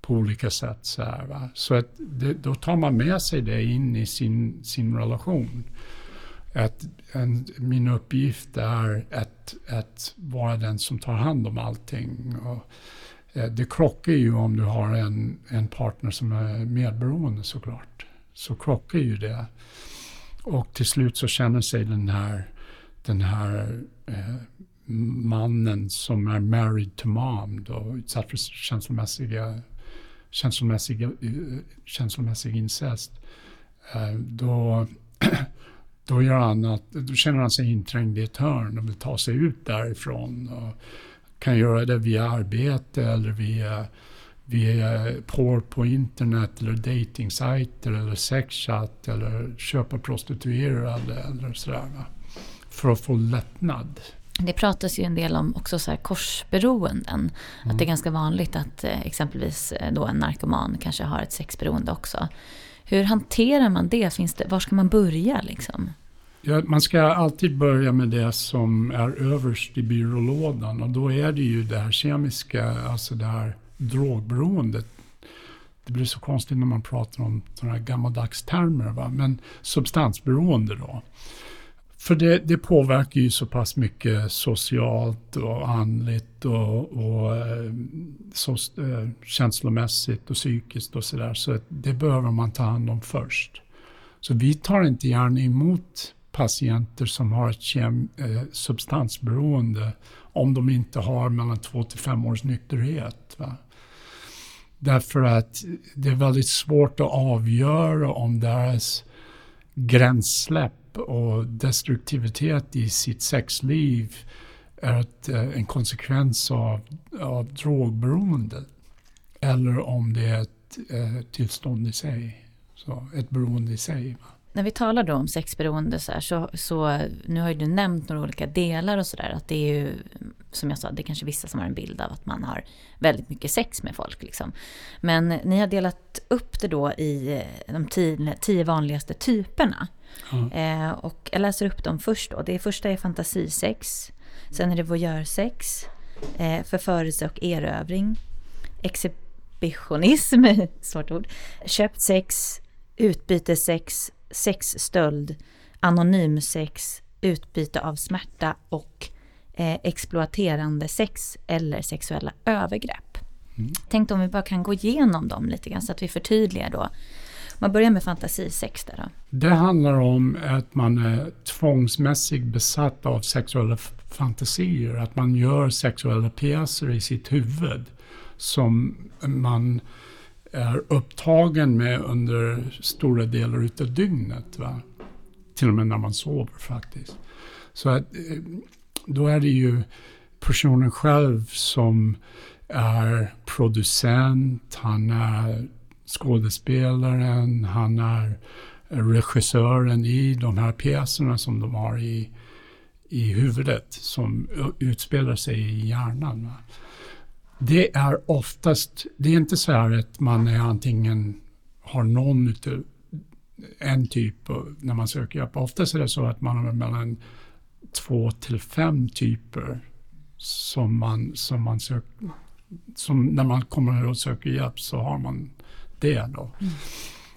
på olika sätt. Så, här, va? så att det, då tar man med sig det in i sin, sin relation. Att en, min uppgift är att, att vara den som tar hand om allting. Och, eh, det krockar ju om du har en, en partner som är medberoende såklart. Så krockar ju det. Och till slut så känner sig den här den här eh, mannen som är married to mom då, utsatt för känslomässiga, känslomässiga, eh, känslomässig incest. Eh, då, då, gör han att, då känner han sig inträngd i ett hörn och vill ta sig ut därifrån. Och kan göra det via arbete eller via, via porr på internet eller datingsajter eller sexchat eller köpa prostituerade eller sådär. Va? För att få lättnad. Det pratas ju en del om också så här korsberoenden. Mm. Att det är ganska vanligt att eh, exempelvis eh, då en narkoman kanske har ett sexberoende också. Hur hanterar man det? Finns det var ska man börja liksom? Ja, man ska alltid börja med det som är överst i byrålådan och då är det ju det här kemiska, alltså det här drogberoendet. Det blir så konstigt när man pratar om sådana här gammaldags termer, va? men substansberoende då. För det, det, påverkar ju så pass mycket socialt och andligt och, och eh, så, äh, eh, känslomässigt och psykiskt och sådär. Så det behöver man ta hand om först. Så vi tar inte gärna emot patienter som har ett kem, äh, substansberoende om de inte har mellan två till fem års nykterhet. Va? Därför att det är väldigt svårt att avgöra om deras gränssläpp och destruktivitet i sitt sexliv är ett, eh, en konsekvens av, av drogberoende. Eller om det är ett eh, tillstånd i sig, så ett beroende i sig. När vi talar då om sexberoende så, här, så, så nu har ju du nämnt några olika delar och sådär. Att det är ju, som jag sa, det är kanske vissa som har en bild av att man har väldigt mycket sex med folk. Liksom. Men ni har delat upp det då i eh, de tio, tio vanligaste typerna. Eh, och jag läser upp dem först då. Det första är fantasisex. Sen är det voyeursex. Eh, förförelse och erövring. Exhibitionism, svårt ord. Köpt sex. Utbytessex. Sexstöld. Anonymsex. Utbyte av smärta och eh, exploaterande sex eller sexuella övergrepp. Mm. Tänkte om vi bara kan gå igenom dem lite grann så att vi förtydligar då man börjar med fantasisex där då. Det handlar om att man är tvångsmässigt besatt av sexuella fantasier. Att man gör sexuella pjäser i sitt huvud som man är upptagen med under stora delar utav dygnet. Va? till och med när man sover faktiskt. Så att, eh, då är det ju personen själv som är producent, han är skådespelaren, han är regissören i de här pjäserna som de har i, i huvudet, som utspelar sig i hjärnan. Va? Det är oftast, det är inte så här att man är antingen har någon utav en typ när man söker hjälp. Oftast är det så att man har mellan två till fem typer som man, som man söker, som när man kommer och söker hjälp så har man det då. Mm.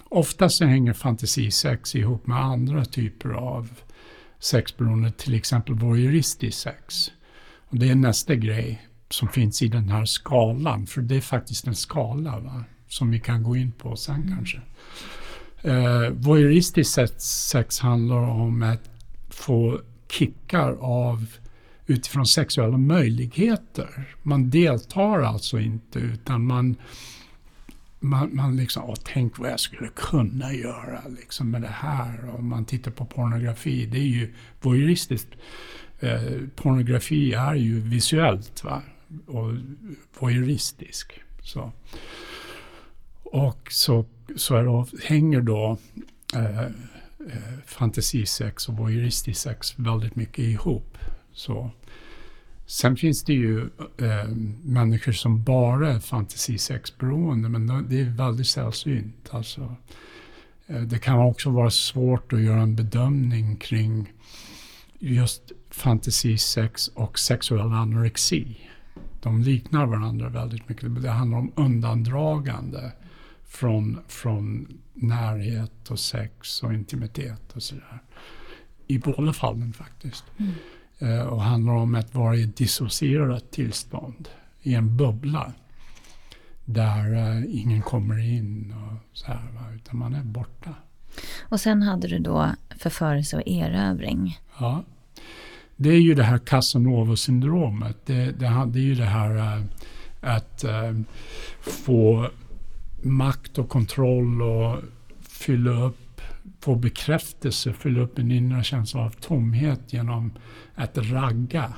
Oftast så hänger fantasisex ihop med andra typer av sexberoende, till exempel voyeuristisk sex. Och det är nästa grej som finns i den här skalan, för det är faktiskt en skala va? som vi kan gå in på sen mm. kanske. Eh, voyeuristisk sex handlar om att få kickar av utifrån sexuella möjligheter. Man deltar alltså inte utan man man, man liksom, åh, tänk vad jag skulle kunna göra liksom, med det här. Om man tittar på pornografi, det är ju voyeuristiskt. Eh, pornografi är ju visuellt va? och voyeuristisk. Så. Och så, så är då, hänger då eh, eh, fantasisex och voyeuristisk sex väldigt mycket ihop. Så. Sen finns det ju eh, människor som bara är fantasisexberoende, men det är väldigt sällsynt. Alltså, eh, det kan också vara svårt att göra en bedömning kring just fantasisex och sexuell anorexi. De liknar varandra väldigt mycket. Det handlar om undandragande från, från närhet och sex och intimitet och sådär. I båda fallen faktiskt. Mm. Eh, och handlar om att vara i ett dissocierat tillstånd, i en bubbla. Där uh, ingen kommer in och så här, utan man är borta. Och sen hade du då förförelse och erövring. Ja. Det är ju det här Casanova-syndromet. Det, det, det är ju det här uh, att få makt och kontroll och fylla upp få bekräftelse, fylla upp en inre känsla av tomhet genom att ragga,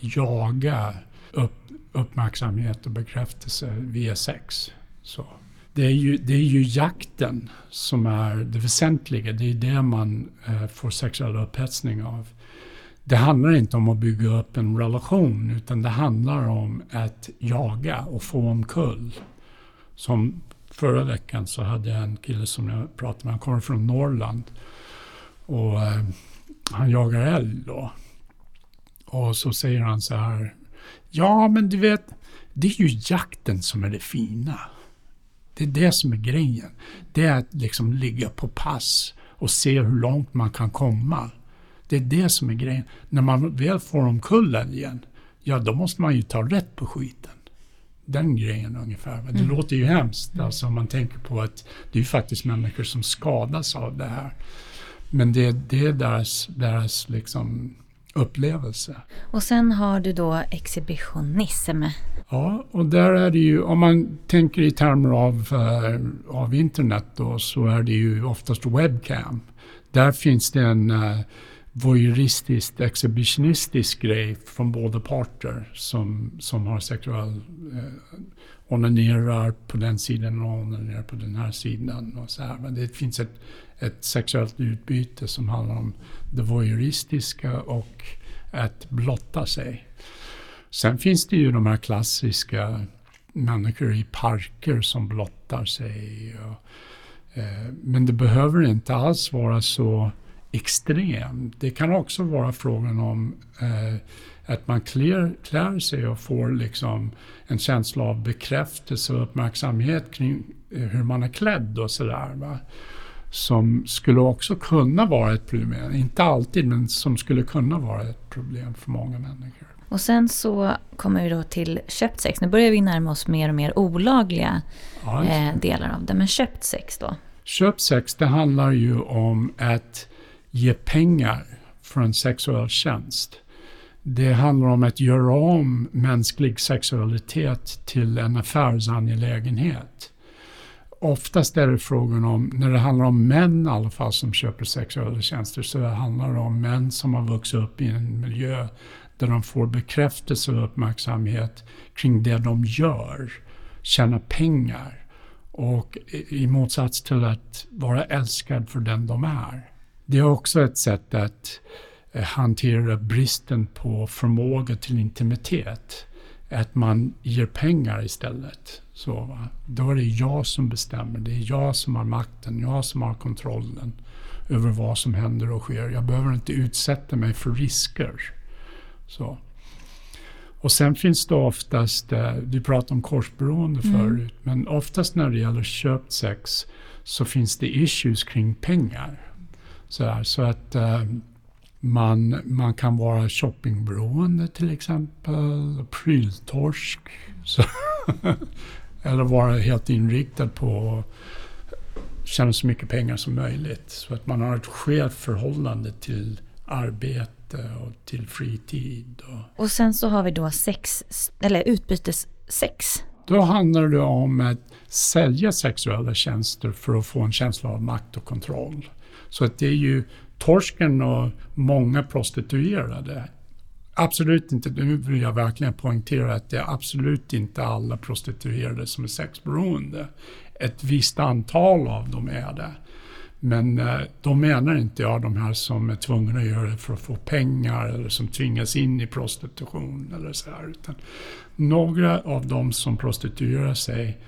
jaga upp, uppmärksamhet och bekräftelse via sex. Så. Det, är ju, det är ju jakten som är det väsentliga. Det är det man eh, får sexuell upphetsning av. Det handlar inte om att bygga upp en relation utan det handlar om att jaga och få omkull. Som förra veckan så hade jag en kille som jag pratade med, han kommer från Norrland. Och eh, han jagar älg då. Och så säger han så här. Ja, men du vet, det är ju jakten som är det fina. Det är det som är grejen. Det är att liksom ligga på pass och se hur långt man kan komma. Det är det som är grejen. När man väl får omkull älgen, ja då måste man ju ta rätt på skiten den grejen ungefär. Det mm. låter ju hemskt mm. alltså, om man tänker på att det är ju faktiskt människor som skadas av det här. Men det, det är deras, deras liksom upplevelse. Och sen har du då exhibitionism. Ja, och där är det ju, om man tänker i termer av, uh, av internet då, så är det ju oftast webcam. Där finns det en uh, voyeuristiskt, exhibitionistisk grej från båda parter som, som har sexuell eh, onanerar på den sidan och onanerar på den här sidan. Och så här. Men det finns ett, ett sexuellt utbyte som handlar om det voyeuristiska och att blotta sig. Sen finns det ju de här klassiska människor i parker som blottar sig. Och, eh, men det behöver inte alls vara så extrem. Det kan också vara frågan om eh, att man klär, klär sig och får liksom en känsla av bekräftelse och uppmärksamhet kring eh, hur man är klädd och sådär. Som skulle också kunna vara ett problem, inte alltid, men som skulle kunna vara ett problem för många människor. Och sen så kommer vi då till köpt sex. Nu börjar vi närma oss mer och mer olagliga ja, eh, delar av det. Men köpt sex då? Köpt sex, det handlar ju om att ge pengar för en sexuell tjänst. Det handlar om att göra om mänsklig sexualitet till en affärsangelägenhet. oftast är det frågan om, när det handlar om män i alla fall som köper sexuella tjänster, så det handlar det om män som har vuxit upp i en miljö där de får bekräftelse och uppmärksamhet kring det de gör, tjäna pengar och i motsats till att vara älskad för den de är. Det är också ett sätt att eh, hantera bristen på förmåga till intimitet. Att man ger pengar istället. Så, va? Då är det jag som bestämmer. Det är jag som har makten, jag som har kontrollen över vad som händer och sker. Jag behöver inte utsätta mig för risker. Så. Och sen finns det oftast, eh, du pratade om korsberoende mm. förut, men oftast när det gäller köpt sex så finns det issues kring pengar. Så, här, så att uh, man, man kan vara shoppingberoende till exempel, pryltorsk. Så eller vara helt inriktad på att tjäna så mycket pengar som möjligt. Så att man har ett skevt förhållande till arbete och till fritid. Och, och sen så har vi då sex, eller utbytessex. Då handlar det om att sälja sexuella tjänster för att få en känsla av makt och kontroll. Så att det är ju torsken och många prostituerade. Absolut inte, nu vill jag verkligen poängtera att det är absolut inte alla prostituerade som är sexberoende. Ett visst antal av dem är det. Men då de menar inte jag de här som är tvungna att göra det för att få pengar eller som tvingas in i prostitution eller så här. Utan några av dem som prostituerar sig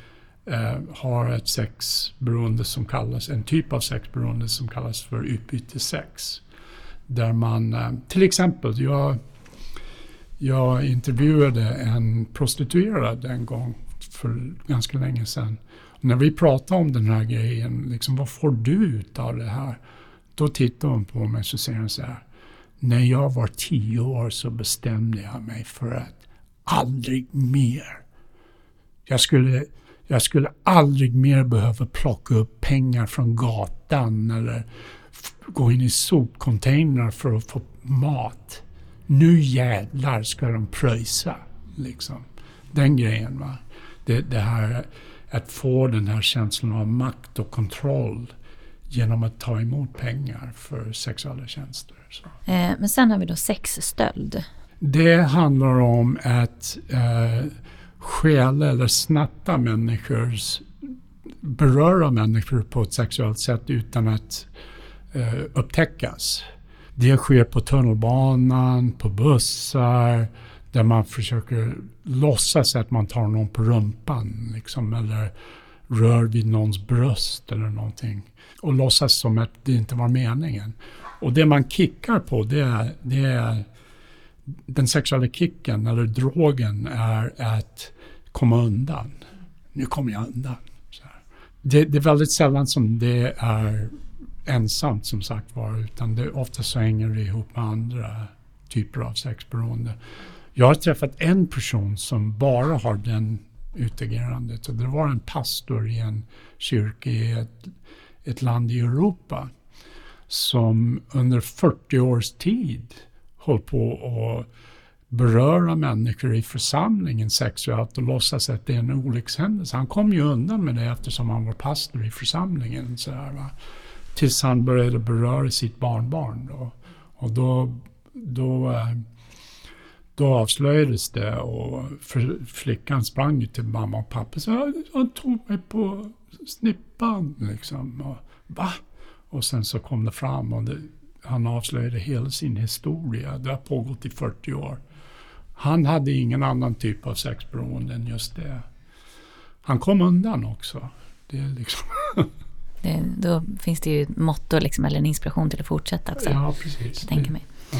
eh, har ett sexberoende som kallas, en typ av sexberoende som kallas för utbytessex. Där man, eh, till exempel, jag, jag intervjuade en prostituerad en gång för ganska länge sedan när vi pratade om den här grejen, liksom, vad får du ut av det här? Då tittar hon på mig och säger hon så här. När jag var tio år så bestämde jag mig för att aldrig mer. Jag skulle, jag skulle aldrig mer behöva plocka upp pengar från gatan eller gå in i sopcontainrar för att få mat. Nu jävlar ska de pröjsa. Liksom. Den grejen. va. Det, det här att få den här känslan av makt och kontroll genom att ta emot pengar för sexuella tjänster. Eh, men sen har vi då sexstöld. Det handlar om att eh, stjäla eller snatta människors, beröra människor på ett sexuellt sätt utan att eh, upptäckas. Det sker på tunnelbanan, på bussar, där man försöker låtsas att man tar någon på rumpan liksom, eller rör vid någons bröst eller någonting. Och låtsas som att det inte var meningen. Och det man kickar på det är, det är den sexuella kicken eller drogen är att komma undan. Nu kommer jag undan. Det, det, är väldigt sällan som det är ensamt som sagt var utan det ofta så hänger det ihop med andra typer av sexberoende. Jag har träffat en person som bara har den utagerandet. Och det var en pastor i en kyrka i ett, ett land i Europa som under 40 års tid hållit på att beröra människor i församlingen sexuellt och låtsas att det är en olyckshändelse. Han kom ju undan med det eftersom han var pastor i församlingen. Så här, va? Tills han började beröra sitt barnbarn. Då. Och då, då eh, då avslöjades det och flickan sprang ju till mamma och pappa och sa han tog mig på snippan liksom. Och, Va? Och sen så kom det fram och det, han avslöjade hela sin historia. Det har pågått i 40 år. Han hade ingen annan typ av sexberoende än just det. Han kom undan också. Det är liksom det, då finns det ju ett motto liksom, eller en inspiration till att fortsätta också. Ja, precis. Jag tänker mig. Ja.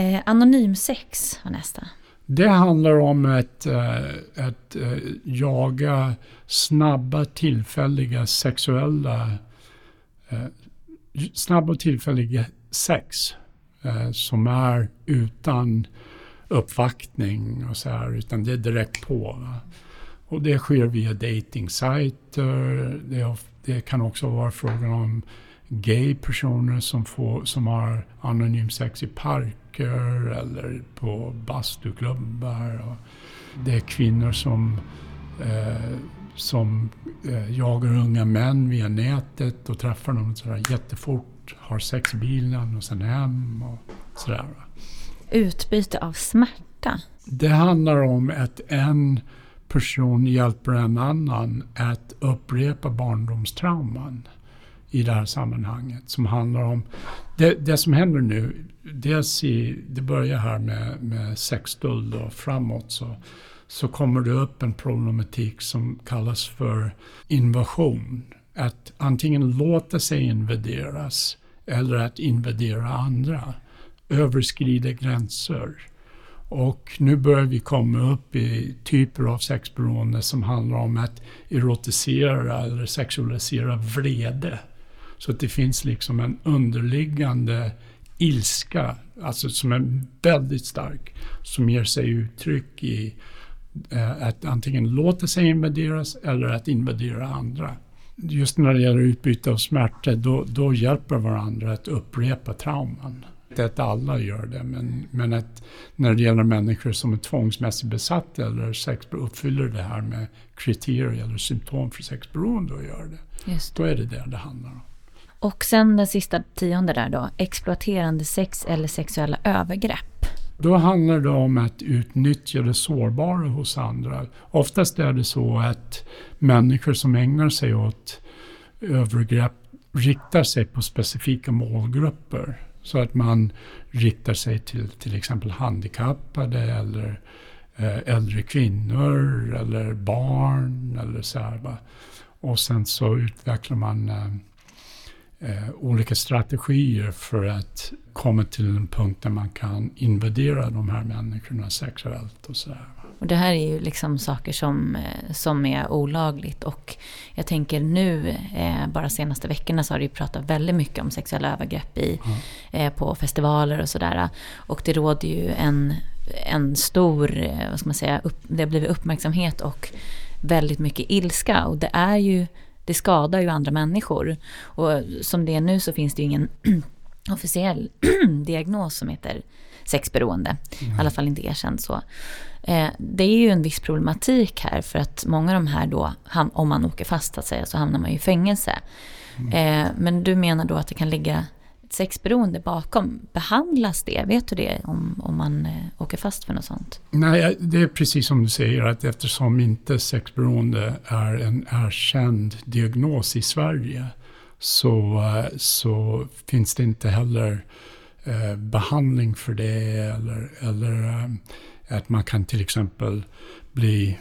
Eh, anonym sex var nästa. Det handlar om att, äh, att äh, jaga snabba tillfälliga sexuella äh, snabba och tillfälliga sex eh, som är utan uppvaktning och så här, utan det är direkt på. Va? Och det sker via datingsajter. Det, det kan också vara frågan om gay personer som, får, som har anonym sex i parker eller på bastuklubbar. Och det är kvinnor som eh, som eh, jagar unga män via nätet och träffar dem sådär jättefort, har sex i bilen och sen hem och sådär. Utbyte av smärta? Det handlar om att en person hjälper en annan att upprepa barndomstrauman i det här sammanhanget. Som handlar om, det, det som händer nu, dels i, det börjar här med, med sexstöld och framåt så, så kommer det upp en problematik som kallas för invasion. Att antingen låta sig invaderas eller att invadera andra. Överskrida gränser. Och nu börjar vi komma upp i typer av sexberoende som handlar om att erotisera eller sexualisera vrede. Så att det finns liksom en underliggande ilska, alltså som är väldigt stark, som ger sig uttryck i eh, att antingen låta sig invaderas eller att invadera andra. Just när det gäller utbyte av smärta, då, då hjälper varandra att upprepa trauman. Inte att alla gör det, men, men att när det gäller människor som är tvångsmässigt besatta eller sex, uppfyller det här med kriterier eller symptom för sexberoende och gör det. Just. Då är det det det handlar om. Och sen den sista tionde där då, exploaterande sex eller sexuella övergrepp. Då handlar det om att utnyttja det sårbara hos andra. Oftast är det så att människor som ägnar sig åt övergrepp riktar sig på specifika målgrupper. Så att man riktar sig till till exempel handikappade eller eh, äldre kvinnor eller barn eller så här. Och sen så utvecklar man eh, eh, olika strategier för att komma till en punkt där man kan invadera de här människorna sexuellt och sådär. Och det här är ju liksom saker som, eh, som är olagligt och jag tänker nu, eh, bara senaste veckorna så har det ju pratat väldigt mycket om sexuella övergrepp i, mm. eh, på festivaler och sådär. Och det råder ju en, en stor, eh, vad ska man säga, upp, det har blivit uppmärksamhet och väldigt mycket ilska. Och det är ju det skadar ju andra människor. Och som det är nu så finns det ju ingen officiell diagnos som heter sexberoende. Mm. I alla fall inte erkänd så. Eh, det är ju en viss problematik här för att många av de här då, om man åker fast att säga, så hamnar man ju i fängelse. Mm. Eh, men du menar då att det kan ligga sexberoende bakom. Behandlas det? Vet du det om, om man eh, åker fast för något sånt? Nej, det är precis som du säger att eftersom inte sexberoende är en erkänd diagnos i Sverige så, eh, så finns det inte heller eh, behandling för det eller, eller eh, att man kan till exempel bli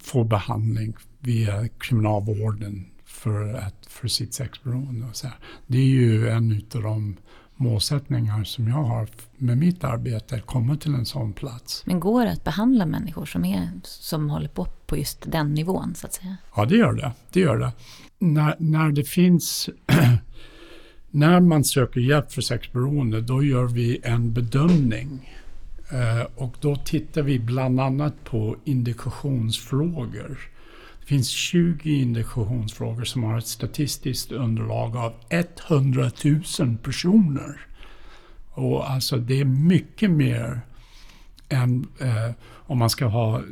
få behandling via kriminalvården för, att, för sitt sexberoende. Och så här. Det är ju en av de målsättningar som jag har med mitt arbete, att komma till en sån plats. Men går det att behandla människor som, är, som håller på på just den nivån så att säga? Ja, det gör det. det, gör det. När, när det finns när man söker hjälp för sexberoende, då gör vi en bedömning. Eh, och då tittar vi bland annat på indikationsfrågor. Det finns 20 indikationsfrågor som har ett statistiskt underlag av 100 000 personer. Och alltså det är mycket mer än eh, om man ska ha,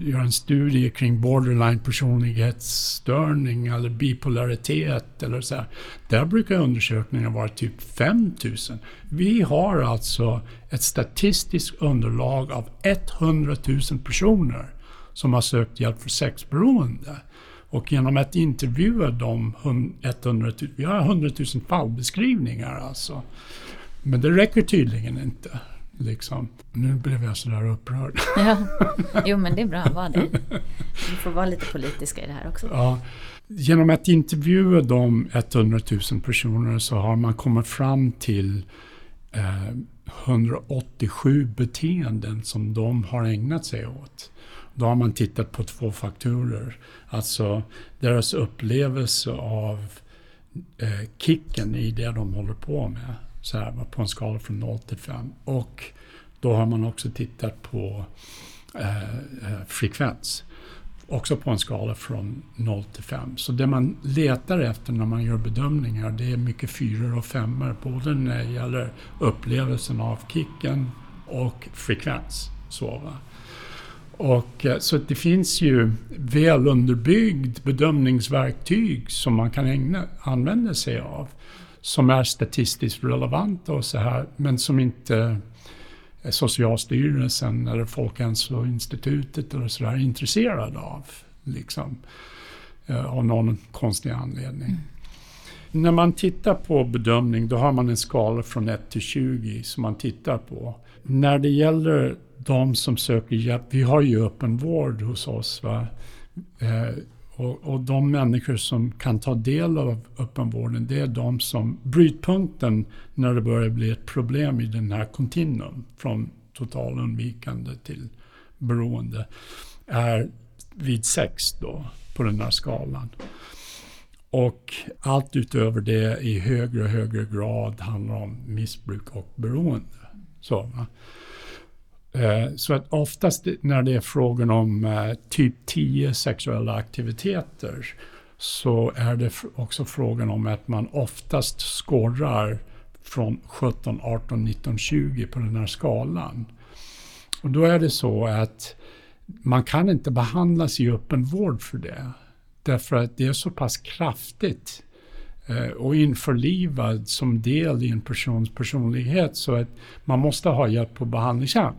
göra en studie kring borderline personlighetsstörning eller bipolaritet eller så här. Där brukar undersökningarna vara typ 5000. Vi har alltså ett statistiskt underlag av 100 000 personer som har sökt hjälp för sexberoende. Och genom att intervjua de 100 000, vi har 100 000 fallbeskrivningar alltså. Men det räcker tydligen inte. Liksom. Nu blev jag sådär upprörd. Ja. Jo men det är bra, var det. Vi får vara lite politiska i det här också. Ja. Genom att intervjua de 100 000 personer så har man kommit fram till eh, 187 beteenden som de har ägnat sig åt. Då har man tittat på två faktorer. Alltså deras upplevelse av eh, kicken i det de håller på med. Så här, på en skala från 0 till 5. Och då har man också tittat på eh, eh frekvens. Också på en skala från 0 till 5. Så det man letar efter när man gör bedömningar det är mycket fyror och femmor. Både när det gäller upplevelsen av kicken och frekvens. Så, va? Och, eh, så det finns ju väl underbyggd bedömningsverktyg som man kan ägna, använda sig av. Som är statistiskt relevanta och så här, men som inte Socialstyrelsen eller Folkhälsoinstitutet eller så där är intresserade av. Liksom, eh, av någon konstig anledning. Mm. När man tittar på bedömning då har man en skala från 1 till 20 som man tittar på. När det gäller de som söker hjälp, vi har ju öppen vård hos oss. Va? Eh, och, och, de människor som kan ta del av öppenvården, det är de som... Brytpunkten när det börjar bli ett problem i den här kontinuum, från totalundvikande till beroende, är vid sex då, på den här skalan. Och allt utöver det i högre och högre grad handlar om missbruk och beroende. Så, va? Eh, så att oftast när det är frågan om eh, typ 10 sexuella aktiviteter så är det också frågan om att man oftast skårar från 17, 18, 19, 20 på den här skalan. Och då är det så att man kan inte behandlas i öppen vård för det. Därför att det är så pass kraftigt eh, och införlivad som del i en persons personlighet så att man måste ha hjälp på behandlingshem.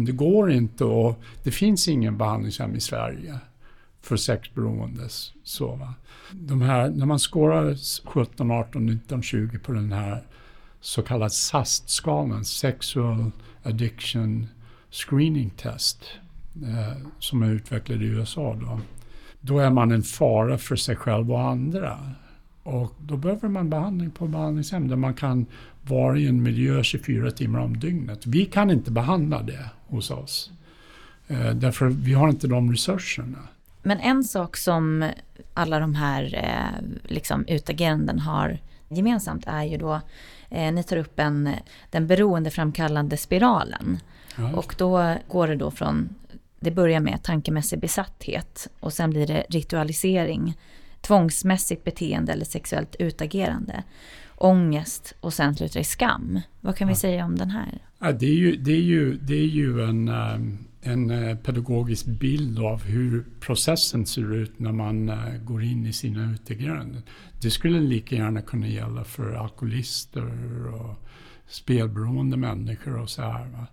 Men det går inte och det finns ingen behandlingshem i Sverige för sexberoende. Så, va? De här, när man skårar 17, 18, 19, 20 på den här så kallade SAST-skalan, Sexual Addiction Screening Test, eh, som är utvecklad i USA. Då. då är man en fara för sig själv och andra. Och då behöver man behandling på behandlingshem där man kan vara i en miljö 24 timmar om dygnet. Vi kan inte behandla det hos oss. Eh, därför vi har inte de resurserna. Men en sak som alla de här eh, liksom, utageranden har gemensamt är ju då, eh, ni tar upp en, den beroendeframkallande spiralen. Ja. Och då går det då från, det börjar med tankemässig besatthet och sen blir det ritualisering, tvångsmässigt beteende eller sexuellt utagerande ångest och sen slutar i skam. Vad kan vi säga om den här? Ja, det, är ju, det, är ju, det är ju en, ehm, en eh, pedagogisk bild av hur processen ser ut när man eh, går in i sina utegrönden. Det skulle lika gärna kunna gälla för alkoholister och spelberoende människor och så här. Va?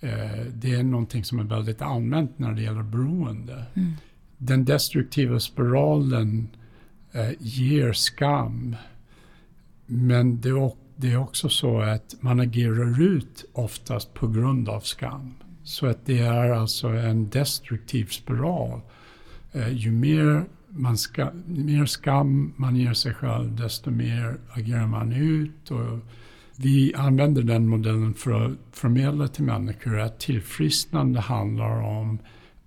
Eh, det är någonting som är väldigt allmänt när det gäller beroende. Mm. Den destruktiva spiralen ger skam men det är, det är också så att man agerar ut oftast på grund av skam. Så att det är alltså en destruktiv spiral. Eh, ju mer, man ska, mer skam man ger sig själv, desto mer agerar man ut. Och vi använder den modellen för att förmedla till människor att tillfrisknande handlar om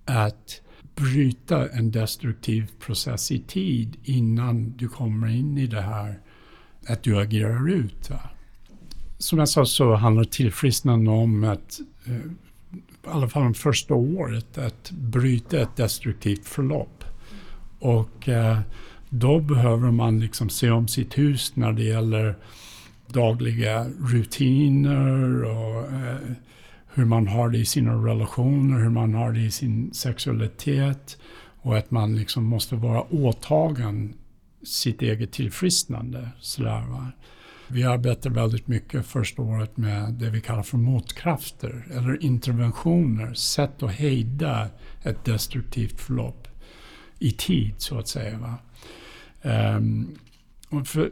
att bryta en destruktiv process i tid innan du kommer in i det här att du agerar ut. Va? Som jag sa så handlar tillfrisknande om att, eh, i alla fall de första året, att bryta ett destruktivt förlopp. Och eh, då behöver man liksom se om sitt hus när det gäller dagliga rutiner och eh, hur man har det i sina relationer, hur man har det i sin sexualitet och att man liksom måste vara åtagen sitt eget tillfrisknande. Sådär, va? Vi arbetar väldigt mycket första året med det vi kallar för motkrafter eller interventioner, sätt att hejda ett destruktivt förlopp i tid så att säga. Va? Um,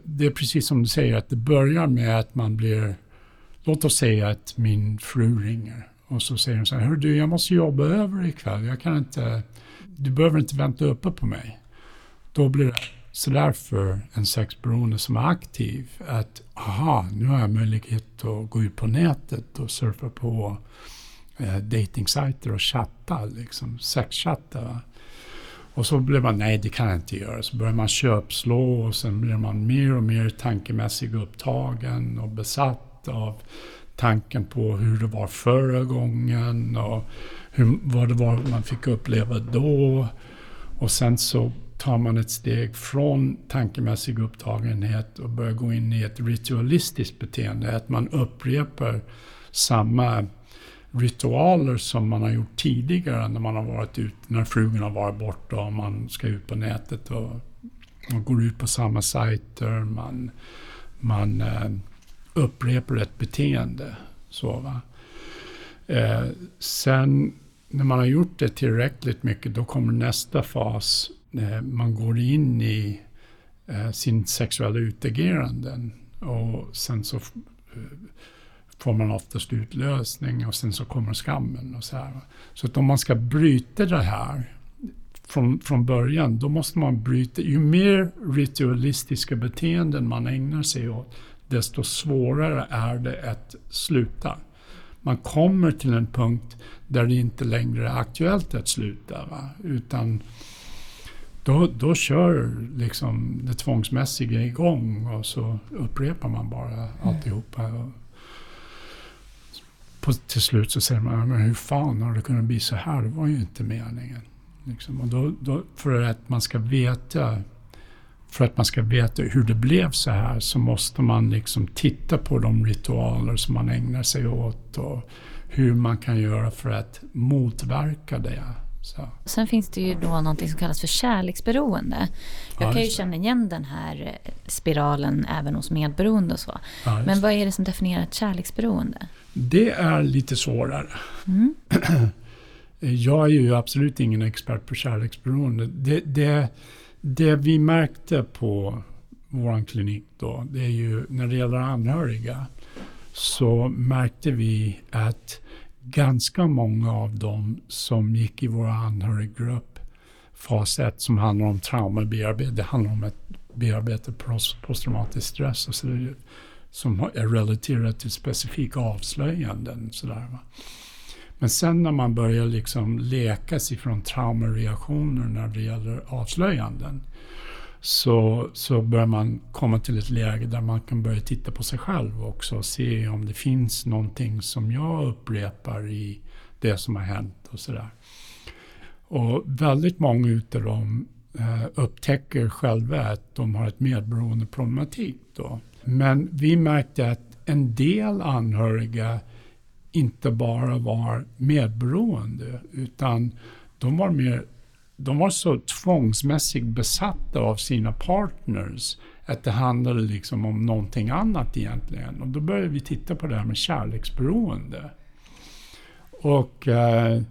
det är precis som du säger att det börjar med att man blir, låt oss säga att min fru ringer och så säger hon så här, Hör du jag måste jobba över ikväll, jag kan inte, du behöver inte vänta uppe på mig. Då blir det så därför, en sexberoende som är aktiv att aha, nu har jag möjlighet att gå ut på nätet och surfa på eh, datingsajter och chatta, liksom sexchatta. Och så blir man, nej det kan jag inte göra. Så börjar man köpslå och sen blir man mer och mer tankemässigt upptagen och besatt av tanken på hur det var förra gången och hur, vad det var man fick uppleva då. Och sen så tar man ett steg från tankemässig upptagenhet och börjar gå in i ett ritualistiskt beteende. Att man upprepar samma ritualer som man har gjort tidigare när man har varit ute, när frugan har varit borta och man ska ut på nätet och man går ut på samma sajter, man, man eh, upprepar ett beteende. Så, va? Eh, sen när man har gjort det tillräckligt mycket, då kommer nästa fas. Eh, man går in i eh, sin sexuella utageranden och sen så eh, får man oftast utlösning och sen så kommer skammen och så här. Så att om man ska bryta det här från, från början, då måste man bryta. Ju mer ritualistiska beteenden man ägnar sig åt, desto svårare är det att sluta. Man kommer till en punkt där det inte längre är aktuellt att sluta. Va? Utan då, då kör liksom det tvångsmässiga igång och så upprepar man bara mm. alltihopa. På, till slut så säger man, men hur fan har det kunnat bli så här? Det var ju inte meningen. Liksom. Och då, då, för att man ska veta för att man ska veta hur det blev så här så måste man liksom titta på de ritualer som man ägnar sig åt och hur man kan göra för att motverka det. Så. Sen finns det ju då något som kallas för kärleksberoende. Jag ja, kan ju känna igen den här spiralen även hos medberoende och så. Ja, Men vad är det som definierar ett kärleksberoende? Det är lite svårare. Mm. Jag är ju absolut ingen expert på kärleksberoende. Det, det, det vi märkte på vår klinik då, det är ju när det gäller anhöriga så märkte vi att ganska många av dem som gick i vår anhöriggrupp fas 1 som handlar om traumabearbetning, det handlar om att bearbeta posttraumatisk stress och så där, som är relaterat till specifika avslöjanden. Så där, va? Men sen när man börjar liksom leka sig från traumareaktioner när det gäller avslöjanden så, så börjar man komma till ett läge där man kan börja titta på sig själv också och se om det finns någonting som jag upprepar i det som har hänt och sådär. Och väldigt många utav dem eh, upptäcker själva att de har ett medberoende problematik då. Men vi märkte att en del anhöriga inte bara var medberoende utan de var, mer, de var så tvångsmässigt besatta av sina partners att det handlade liksom om någonting annat egentligen. Och då började vi titta på det här med kärleksberoende. Och eh,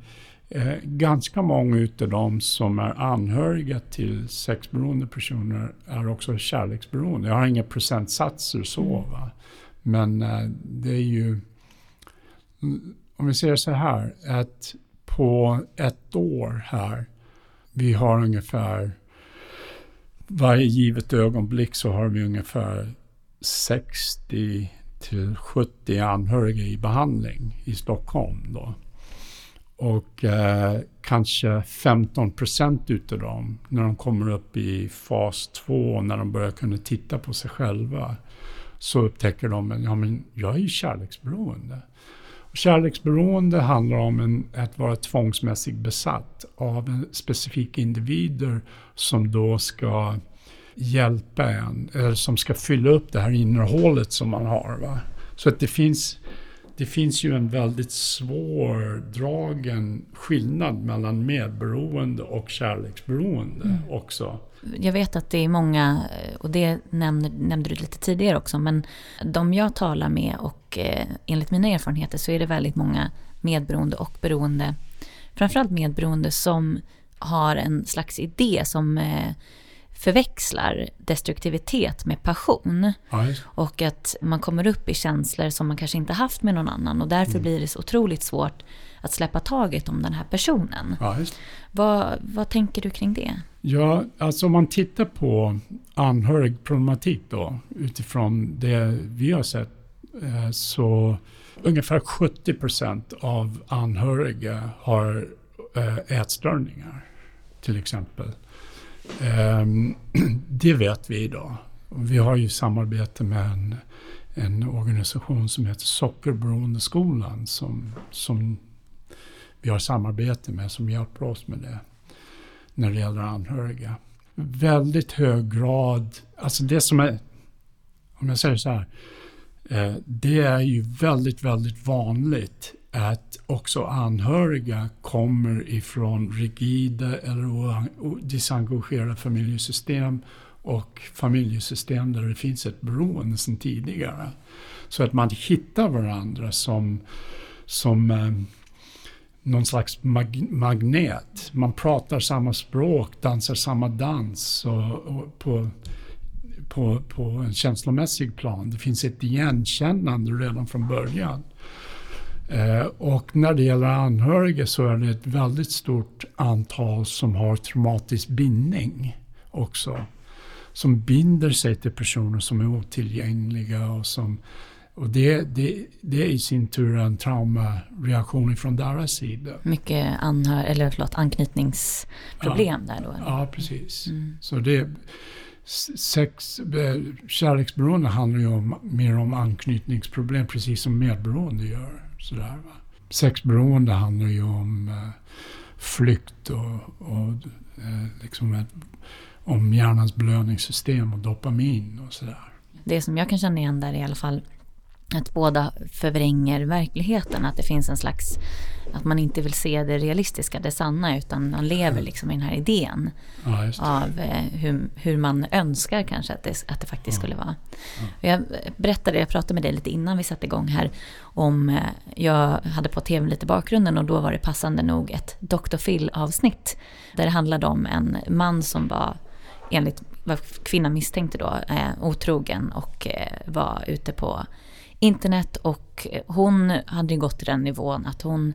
eh, ganska många utav dem som är anhöriga till sexberoende personer är också kärleksberoende. Jag har inga procentsatser så, va? men eh, det är ju om vi säger så här, att på ett år här, vi har ungefär, varje givet ögonblick så har vi ungefär 60 till 70 anhöriga i behandling i Stockholm. Då. Och eh, kanske 15 procent utav dem, när de kommer upp i fas 2, när de börjar kunna titta på sig själva, så upptäcker de att ja, jag är ju kärleksberoende. Kärleksberoende handlar om en, att vara tvångsmässigt besatt av en specifik individer som då ska hjälpa en, eller som ska fylla upp det här innehållet som man har. Va? Så att det finns, det finns ju en väldigt svårdragen skillnad mellan medberoende och kärleksberoende mm. också jag vet att det är många, och det nämnde, nämnde du lite tidigare också, men de jag talar med och eh, enligt mina erfarenheter så är det väldigt många medberoende och beroende, framförallt medberoende som har en slags idé som eh, förväxlar destruktivitet med passion. Ja, och att man kommer upp i känslor som man kanske inte haft med någon annan och därför mm. blir det så otroligt svårt att släppa taget om den här personen. Vad, vad tänker du kring det? Ja, alltså om man tittar på anhörigproblematik då utifrån det vi har sett eh, så ungefär 70 procent av anhöriga har eh, ätstörningar till exempel. Ehm, det vet vi idag. Vi har ju samarbete med en, en organisation som heter Sockerberoendeskolan som, som vi har samarbete med som hjälper oss med det när det gäller anhöriga. Väldigt hög grad, alltså det som är, om jag säger så här, eh, det är ju väldigt, väldigt vanligt att också anhöriga kommer ifrån rigida eller disengagerade familjesystem och familjesystem där det finns ett beroende sedan tidigare. Så att man hittar varandra som, som eh, någon slags mag magnet. Man pratar samma språk, dansar samma dans och, och på, på, på en känslomässig plan. Det finns ett igenkännande redan från början. Eh, och när det gäller anhöriga så är det ett väldigt stort antal som har traumatisk bindning också. Som binder sig till personer som är otillgängliga och som och det, det, det är i sin tur en traumareaktion från deras sida. Mycket anhör, eller förlåt, anknytningsproblem ja, där då? Ja, precis. Mm. Så det, sex, eh, kärleksberoende handlar ju om, mer om anknytningsproblem, precis som medberoende gör. Sådär, va? Sexberoende handlar ju om eh, flykt och, och eh, liksom ett, om hjärnans belöningssystem och dopamin och sådär. Det som jag kan känna igen där är i alla fall att båda förvränger verkligheten. Att det finns en slags, att man inte vill se det realistiska, det sanna, utan man lever liksom i den här idén ja, av eh, hur, hur man önskar kanske att det, att det faktiskt ja. skulle vara. Ja. Jag berättade, jag pratade med dig lite innan vi satte igång här, om, eh, jag hade på tv lite bakgrunden och då var det passande nog ett Dr. Phil-avsnitt, där det handlade om en man som var enligt vad kvinnan misstänkte då, eh, otrogen och eh, var ute på internet och eh, hon hade ju gått till den nivån att hon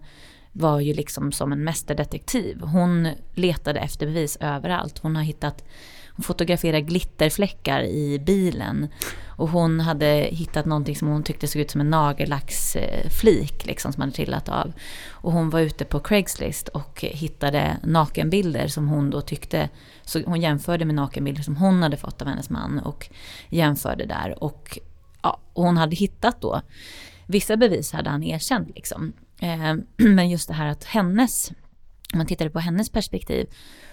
var ju liksom som en mästerdetektiv. Hon letade efter bevis överallt. Hon har hittat, hon fotograferade glitterfläckar i bilen. Och hon hade hittat någonting som hon tyckte såg ut som en nagellacksflik eh, liksom som hade trillat av. Och hon var ute på Craigslist och hittade nakenbilder som hon då tyckte, så hon jämförde med nakenbilder som hon hade fått av hennes man och jämförde där. Och ja, och hon hade hittat då, vissa bevis hade han erkänt liksom. Eh, men just det här att hennes, om man tittade på hennes perspektiv,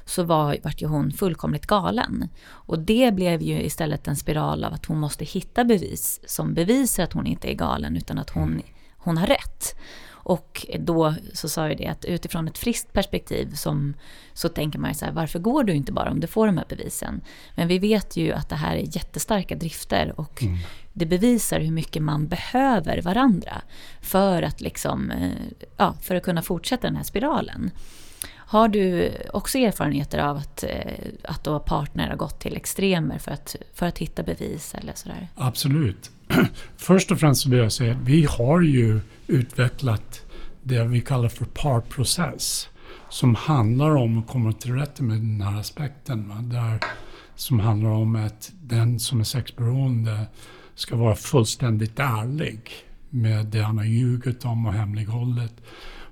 så var, vart ju hon fullkomligt galen. Och det blev ju istället en spiral av att hon måste hitta bevis som bevisar att hon inte är galen, utan att hon, hon har rätt. Och då så sa jag det att utifrån ett friskt perspektiv som, så tänker man ju så här, varför går du inte bara om du får de här bevisen? Men vi vet ju att det här är jättestarka drifter och mm det bevisar hur mycket man behöver varandra för att, liksom, eh, ja, för att kunna fortsätta den här spiralen. Har du också erfarenheter av att, eh, att då partner har gått till extremer för att, för att hitta bevis eller sådär? Absolut. Först och främst vill jag säga att vi har ju utvecklat det vi kallar för parprocess som handlar om att komma till rätta med den här aspekten. Va? Där, som handlar om att den som är sexberoende ska vara fullständigt ärlig med det han har ljugit om och hemlighållit.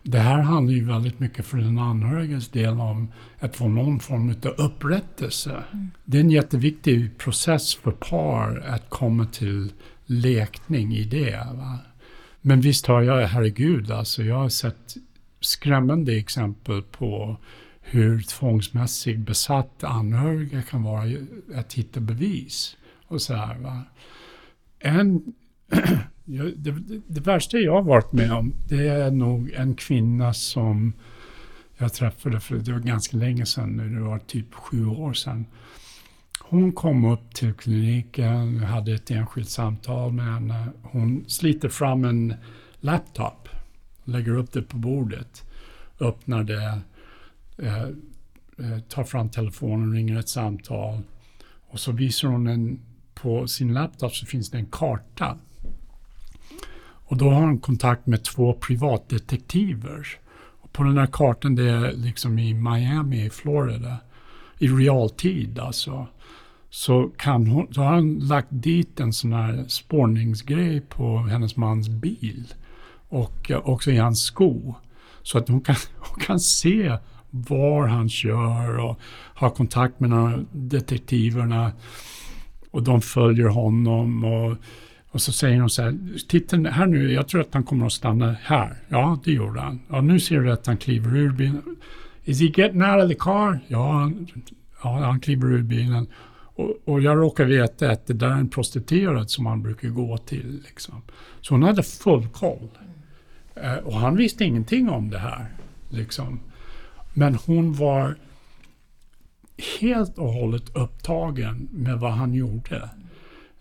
Det här handlar ju väldigt mycket för den anhöriges del om att få någon form av upprättelse. Mm. Det är en jätteviktig process för par att komma till lekning i det. Va? Men visst har jag, herregud, alltså jag har sett skrämmande exempel på hur tvångsmässigt besatt anhöriga kan vara att hitta bevis. Och så här, va? En, det, det, värsta jag har varit med om, det är nog en kvinna som jag träffade för det var ganska länge sedan nu, det var typ sju år sedan. Hon kom upp till kliniken, hade ett enskilt samtal med henne. Hon sliter fram en laptop, lägger upp det på bordet, öppnar det, eh, eh, tar fram telefonen, ringer ett samtal och så visar hon en, på sin laptop så finns det en karta. Och då har hon kontakt med två privatdetektiver. Och på den här kartan, det är liksom i Miami, i Florida, i realtid alltså så, kan hon, så har han lagt dit en sån här spårningsgrej på hennes mans bil och eh, också i hans sko. Så att hon kan, hon kan se var han kör och ha kontakt med några detektiverna och de följer honom och, och så säger de så här, titta här nu, jag tror att han kommer att stanna här. Ja, det gjorde han. Ja, nu ser du att han kliver ur bilen. Is he getting out of the car? Ja, han, ja, han kliver ur bilen. Och, och, jag råkar veta att det där är en prostituerad som han brukar gå till. Liksom. Så hon hade full koll. Eh, och han visste ingenting om det här. Liksom. Men hon var helt och hållet upptagen med vad han gjorde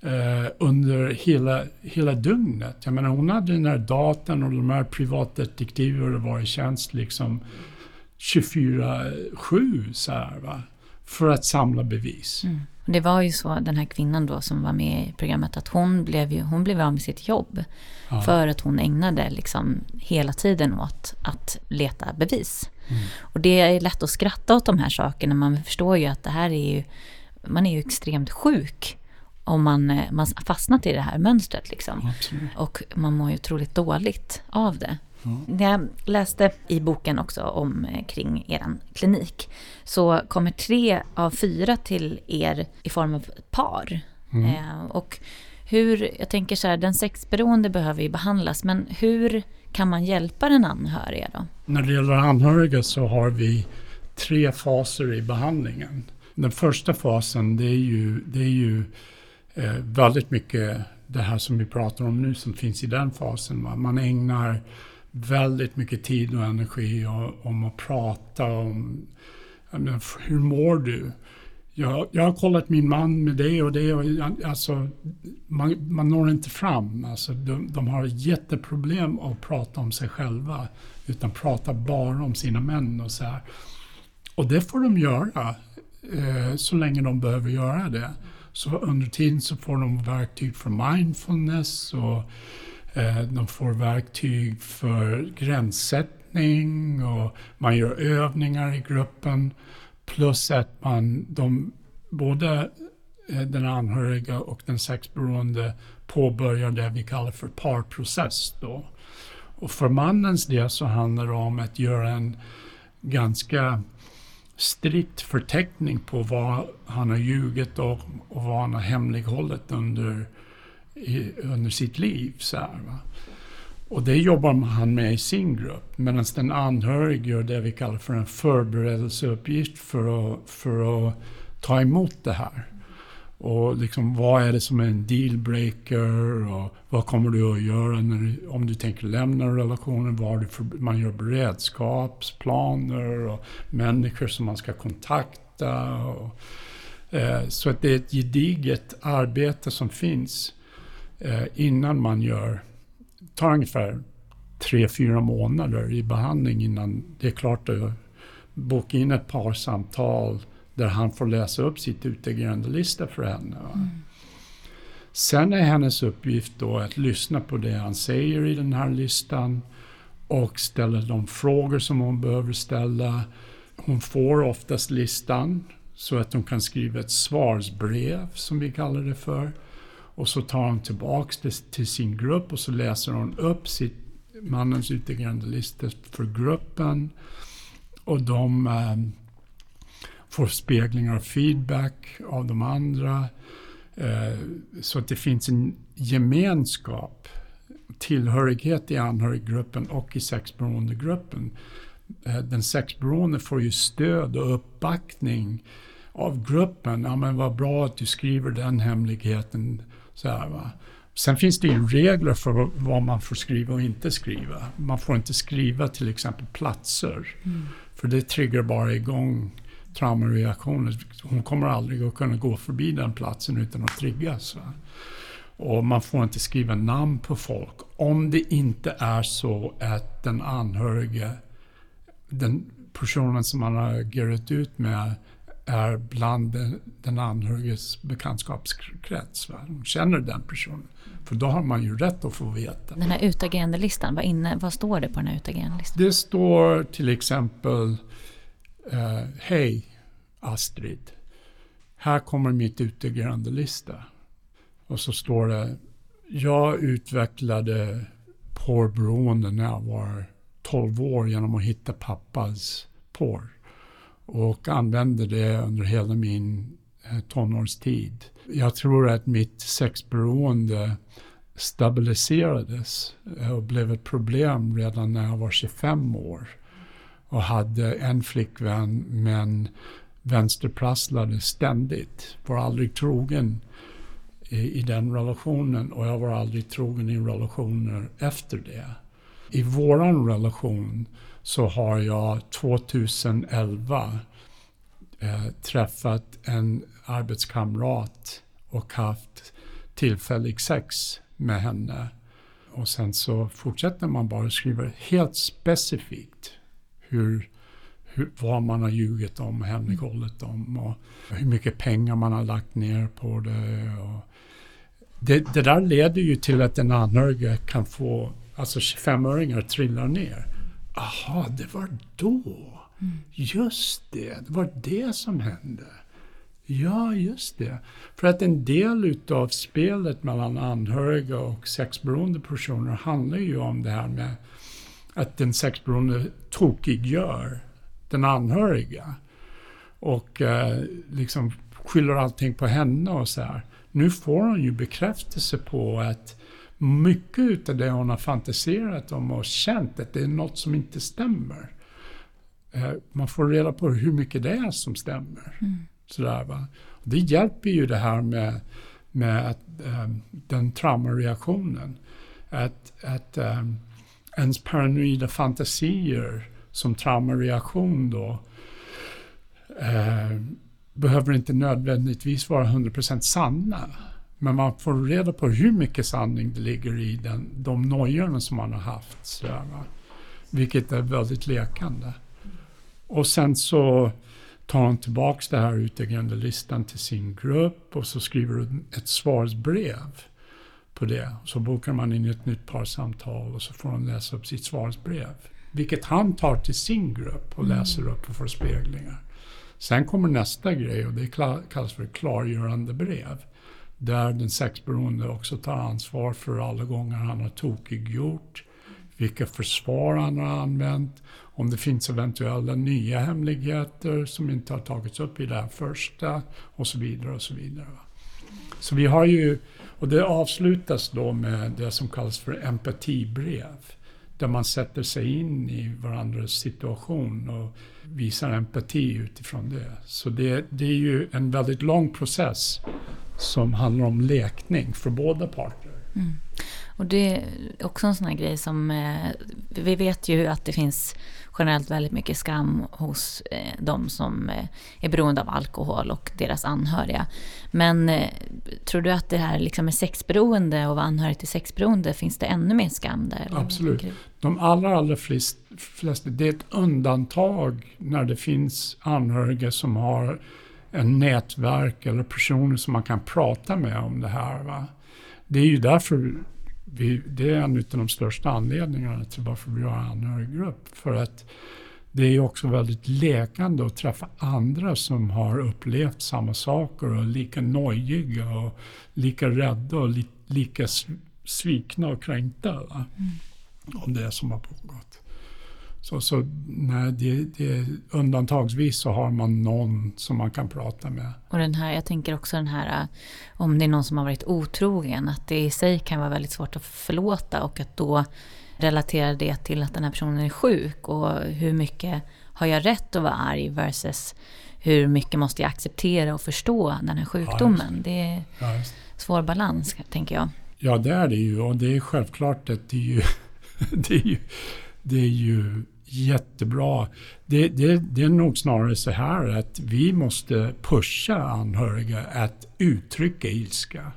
eh, under hela, hela dygnet. Jag menar, hon hade den här datorn och de här privatdetektiver var i tjänst liksom 24-7 så här, va? för att samla bevis. Mm. Det var ju så, den här kvinnan då som var med i programmet, att hon blev, ju, hon blev av med sitt jobb. Ja. För att hon ägnade liksom hela tiden åt att leta bevis. Mm. Och det är lätt att skratta åt de här sakerna. Man förstår ju att det här är ju, man är ju extremt sjuk om man, eh, man fastnat i det här mönstret. Liksom. Och man mår ju otroligt dåligt av det. Mm. Jag läste i boken också om eh, kring er klinik så kommer tre av fyra till er i form av par. Mm. Eh, och hur, jag tänker så här, den sexberoende behöver ju behandlas, men hur kan man hjälpa den anhöriga då? När det gäller anhöriga så har vi tre faser i behandlingen. Den första fasen det är ju, det är ju eh, väldigt mycket det här som vi pratar om nu som finns i den fasen. Va? Man ägnar väldigt mycket tid och energi och, om att prata om menar, hur mår du? Jag, jag har kollat min man med det och det och alltså, man, man når inte fram. Alltså, de, de har jätteproblem att prata om sig själva utan pratar bara om sina män och så här. Och det får de göra eh, så länge de behöver göra det. Så under tiden så får de verktyg för mindfulness och eh, de får verktyg för gränssättning och man gör övningar i gruppen. Plus att man, de, både eh, den anhöriga och den sexberoende påbörjar det vi kallar för parprocess. Då. Och för mannens del så handlar det om att göra en ganska strikt förteckning på vad han har ljugit och, och vad han har hemlighållit under, i, under sitt liv. Så här, och det jobbar han med i sin grupp. Medan den anhörig gör det vi kallar för en förberedelseuppgift för att, för att ta emot det här. Och liksom, vad är det som är en dealbreaker och vad kommer du att göra när, om du tänker lämna relationen? Vad du för, man gör beredskapsplaner och människor som man ska kontakta. Och, eh, så att det är ett gediget arbete som finns eh, innan man gör, tar ungefär tre, fyra månader i behandling innan det är klart att boka in ett par samtal där han får läsa upp sitt utagerande lista för henne. Mm. Sen är hennes uppgift då att lyssna på det han säger i den här listan och ställa de frågor som hon behöver ställa. Hon får oftast listan så att hon kan skriva ett svarsbrev som vi kallar det för. Och så tar hon tillbaks det till sin grupp och så läser hon upp sitt, mannens utagerande lista för gruppen. Och de eh, får speglingar och feedback av de andra. Eh, så att det finns en gemenskap, tillhörighet i anhöriggruppen och i sexberoendegruppen. Eh, den sexberoende får ju stöd och uppbackning av gruppen. Ja, men vad bra att du skriver den hemligheten. Så här, va? Sen finns det ju regler för vad man får skriva och inte skriva. Man får inte skriva till exempel platser. Mm. För det triggar bara igång traumareaktioner. Hon kommer aldrig att kunna gå förbi den platsen utan att triggas. Va? Och man får inte skriva namn på folk om det inte är så att den anhörige, den personen som man har agerat ut med är bland den, anhöriges bekantskapskrets. Va? De känner den personen. För då har man ju rätt att få veta. Den här utagerandelistan, vad, vad står det på den här utagerandelistan? Det står till exempel Uh, Hej Astrid, här kommer mitt utegrandelista. Och så står det, jag utvecklade porrberoende när jag var 12 år genom att hitta pappas porr. Och använde det under hela min eh, tonårstid. Jag tror att mitt sexberoende stabiliserades eh, och blev ett problem redan när jag var 25 år och hade en flickvän men vänsterprasslade ständigt. Var aldrig trogen i, i, den relationen och jag var aldrig trogen i relationer efter det. I våran relation så har jag 2011 eh, träffat en arbetskamrat och haft tillfällig sex med henne. Och sen så fortsätter man bara skriva helt specifikt hur, hur, vad man har ljugit om, hemlighållit om och hur mycket pengar man har lagt ner på det. Och det, det där leder ju till att den anhörige kan få, alltså 25-öringar trillar ner. Aha, det var då. Mm. Just det, det var det som hände. Ja, just det. För att en del utav spelet mellan anhöriga och sexberoende personer handlar ju om det här med att den sexberoende tokiggör den anhöriga. Och eh, liksom skyller allting på henne och så här. Nu får hon ju bekräftelse på att mycket av det hon har fantiserat om och känt att det är något som inte stämmer. Eh, man får reda på hur mycket det är som stämmer. Mm. Sådär, va? Det hjälper ju det här med, med att, um, den traumareaktionen. Att, att um, ens paranoida fantasier som traumareaktion då uh, behöver inte nödvändigtvis vara 100% sanna. Men man får reda på hur mycket sanning det ligger i den, de nojorna som man har haft. Sådär, va? Vilket är väldigt lekande. Och sen så tar hon tillbaka det här utegrande listan till sin grupp och så skriver hon ett svarsbrev på det. Så bokar man in ett nytt parsamtal och så får hon läsa upp sitt svarsbrev. Vilket han tar till sin grupp och mm. läser upp och får speglingar. Sen kommer nästa grej och det kallas för klargörande brev. Där den sexberoende också tar ansvar för alla gånger han har tokiggjort, vilka försvar han har använt, om det finns eventuella nya hemligheter som inte har tagits upp i det här första och så vidare och så vidare. Så vi har ju, och det avslutas då med det som kallas för empatibrev. Där man sätter sig in i varandras situation och visar empati utifrån det. Så det, det är ju en väldigt lång process som handlar om lekning för båda parter. Mm. Och det är också en sån här grej som, eh, vi vet ju att det finns generellt väldigt mycket skam hos eh, de som eh, är beroende av alkohol och deras anhöriga. Men eh, tror du att det här liksom med sexberoende och vara anhörig till sexberoende, finns det ännu mer skam där? Absolut. De allra, allra flest, flesta, det är ett undantag när det finns anhöriga som har en nätverk eller personer som man kan prata med om det här. Va? Det är ju därför vi, det är en av de största anledningarna till varför vi har anhöriggrupp. För att det är också väldigt läkande att träffa andra som har upplevt samma saker och är lika nojiga och lika rädda och li, lika svikna och kränkta mm. om det som har pågått. Så, så nej, det, det, undantagsvis så har man någon som man kan prata med. Och den här, jag tänker också den här, äh, om det är någon som har varit otrogen, att det i sig kan vara väldigt svårt att förlåta och att då relatera det till att den här personen är sjuk och hur mycket har jag rätt att vara arg versus hur mycket måste jag acceptera och förstå den här sjukdomen. Ja, det är ja, svår balans, tänker jag. Ja, det är det ju och det är självklart att det är ju, det är ju, det är ju jättebra. Det, det, det, är nog snarare så här att vi måste pusha anhöriga att uttrycka ilska.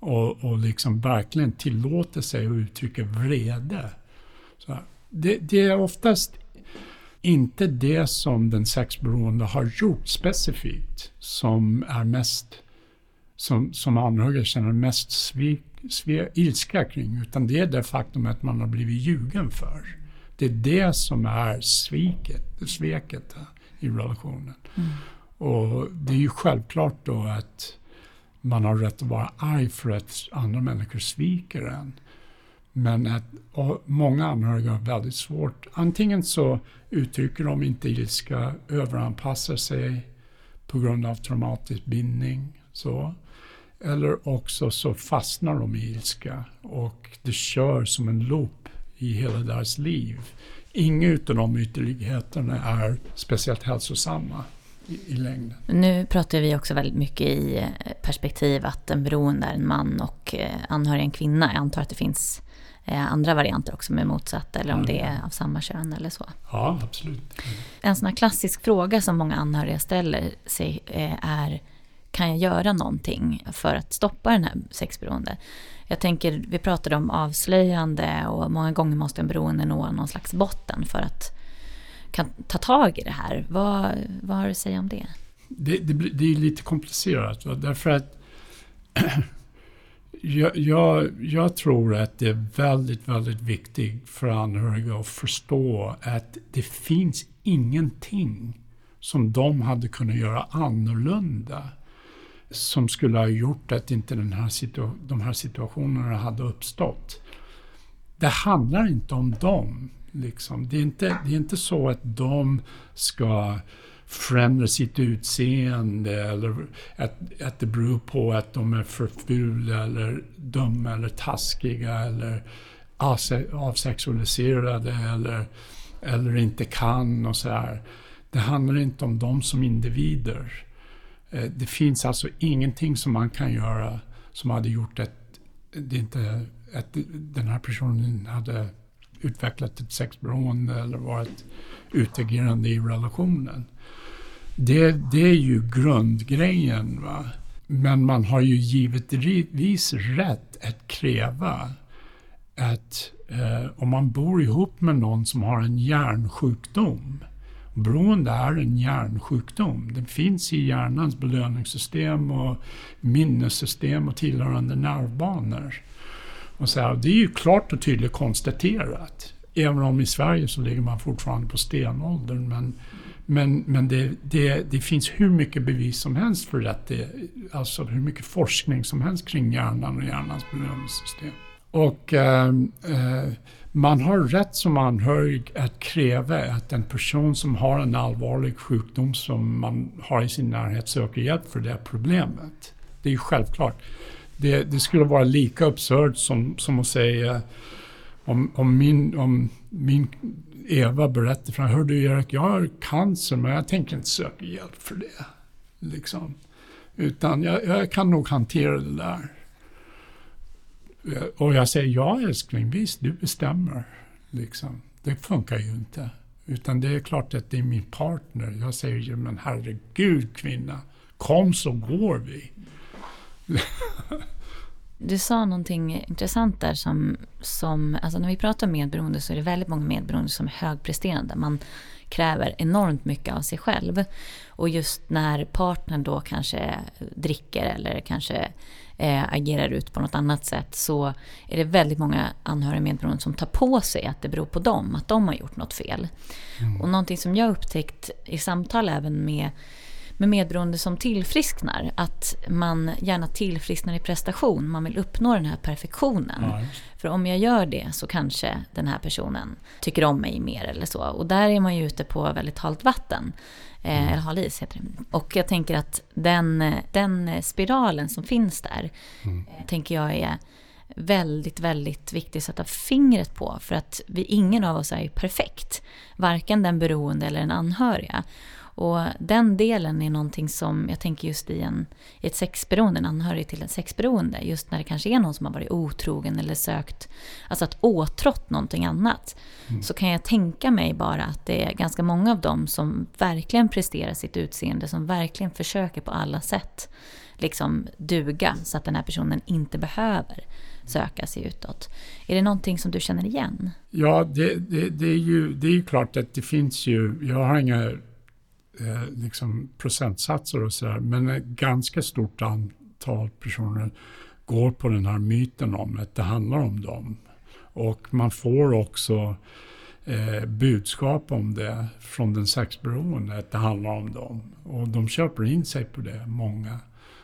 Och, och liksom verkligen tillåta sig att uttrycka vrede. Så det, det är oftast inte det som den sexberoende har gjort specifikt som är mest som, som anhöriga känner mest svik, svik, ilska kring, utan det är det faktum att man har blivit ljugen för. Det är det som är sviket, sveket i relationen. Mm. Och det är ju självklart då att man har rätt att vara arg för att andra människor sviker en. Men att många anhöriga har väldigt svårt. Antingen så uttrycker de inte ilska, överanpassar sig på grund av traumatisk bindning. Så. Eller också så fastnar de i ilska och det kör som en loop i hela deras liv. Inga av de ytterligheterna är speciellt hälsosamma i, i längden. Nu pratar vi också väldigt mycket i eh, perspektiv att en beroende är en man och eh, anhörig en kvinna. Jag antar att det finns eh, andra varianter också med motsatt eller om det är av samma kön eller så. Ja, absolut. En sån här klassisk fråga som många anhöriga ställer sig är kan jag göra någonting för att stoppa den här sexberoende? Jag tänker, vi pratade om avslöjande och många gånger måste en beroende nå någon slags botten för att kan ta tag i det här. Vad, vad har du att säga om det? Det, det, det är lite komplicerat. Va? Därför att jag, jag, jag, tror att det är väldigt, väldigt viktigt för anhöriga att förstå att det finns ingenting som de hade kunnat göra annorlunda som skulle ha gjort att inte den här de här situationerna hade uppstått. Det handlar inte om dem. Liksom. Det, är inte, det är inte så att de ska förändra sitt utseende eller att, att det beror på att de är för fula eller dumma eller taskiga eller avsexualiserade eller, eller inte kan och så här. Det handlar inte om dem som individer. Eh, det finns alltså ingenting som man kan göra som hade gjort att, det inte, att den här personen hade utvecklat ett sexberoende eller varit utagerande i relationen. Det, det är ju grundgrejen. Va? Men man har ju givetvis rätt att kräva att eh, om man bor ihop med någon som har en hjärnsjukdom Beroende är en hjärnsjukdom. Den finns i hjärnans belöningssystem och minnessystem och tillhörande nervbanor. Och så här, det är ju klart och tydligt konstaterat. Även om i Sverige så ligger man fortfarande på stenåldern. Men, men, men det, det, det finns hur mycket bevis som helst för att det, alltså hur mycket forskning som helst kring hjärnan och hjärnans belöningssystem. Och eh, eh, man har rätt som anhörig att kräva att en person som har en allvarlig sjukdom som man har i sin närhet söker hjälp för det problemet. Det är ju självklart. Det, det skulle vara lika absurt som, som att säga om, om, min, om min Eva berättar för mig, hör du Erik, jag har cancer men jag tänker inte söka hjälp för det. Liksom. Utan jag, jag kan nog hantera det där. Eh, och jag säger ja älskling, visst du bestämmer. Liksom. Det funkar ju inte. Utan det är klart att det är min partner. Jag säger ju men herregud kvinna, kom så går vi. Du sa någonting intressant där som, som, alltså när vi pratar om medberoende så är det väldigt många medberoende som är högpresterande. Man kräver enormt mycket av sig själv. Och just när partnern då kanske dricker eller kanske eh, agerar ut på något annat sätt så är det väldigt många anhöriga medberoende som tar på sig att det beror på dem, att de har gjort något fel. Mm. Och någonting som jag upptäckt i samtal även med med medberoende som tillfrisknar. Att man gärna tillfrisknar i prestation. Man vill uppnå den här perfektionen. Ja, För om jag gör det så kanske den här personen tycker om mig mer eller så. Och där är man ju ute på väldigt halt vatten. Eh, mm. eller hal is heter det. Och jag tänker att den, den spiralen som finns där, mm. Eh, tänker jag är väldigt, väldigt viktig att sätta fingret på. För att vi, ingen av oss är perfekt. Varken den beroende eller den anhöriga. Och den delen är någonting som jag tänker just i, en, i ett sexberoende, en anhörig till en sexberoende. Just när det kanske är någon som har varit otrogen eller sökt, alltså att åtrått någonting annat. Mm. Så kan jag tänka mig bara att det är ganska många av dem som verkligen presterar sitt utseende, som verkligen försöker på alla sätt liksom duga så att den här personen inte behöver söka sig utåt. Är det någonting som du känner igen? Ja, det, det, det är, ju, det är ju klart att det finns ju, jag har inga eh, liksom procentsatser och sådär. Men ett ganska stort antal personer går på den här myten om att det handlar om dem. Och man får också eh, budskap om det från den sexberoende, att det handlar om dem. Och de köper in sig på det, många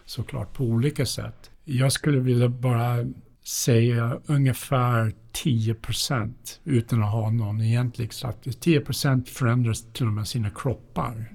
såklart, på olika sätt. Jag skulle vilja bara säga ungefär 10 procent utan att ha någon egentlig statistik. 10 procent förändrar till och med sina kroppar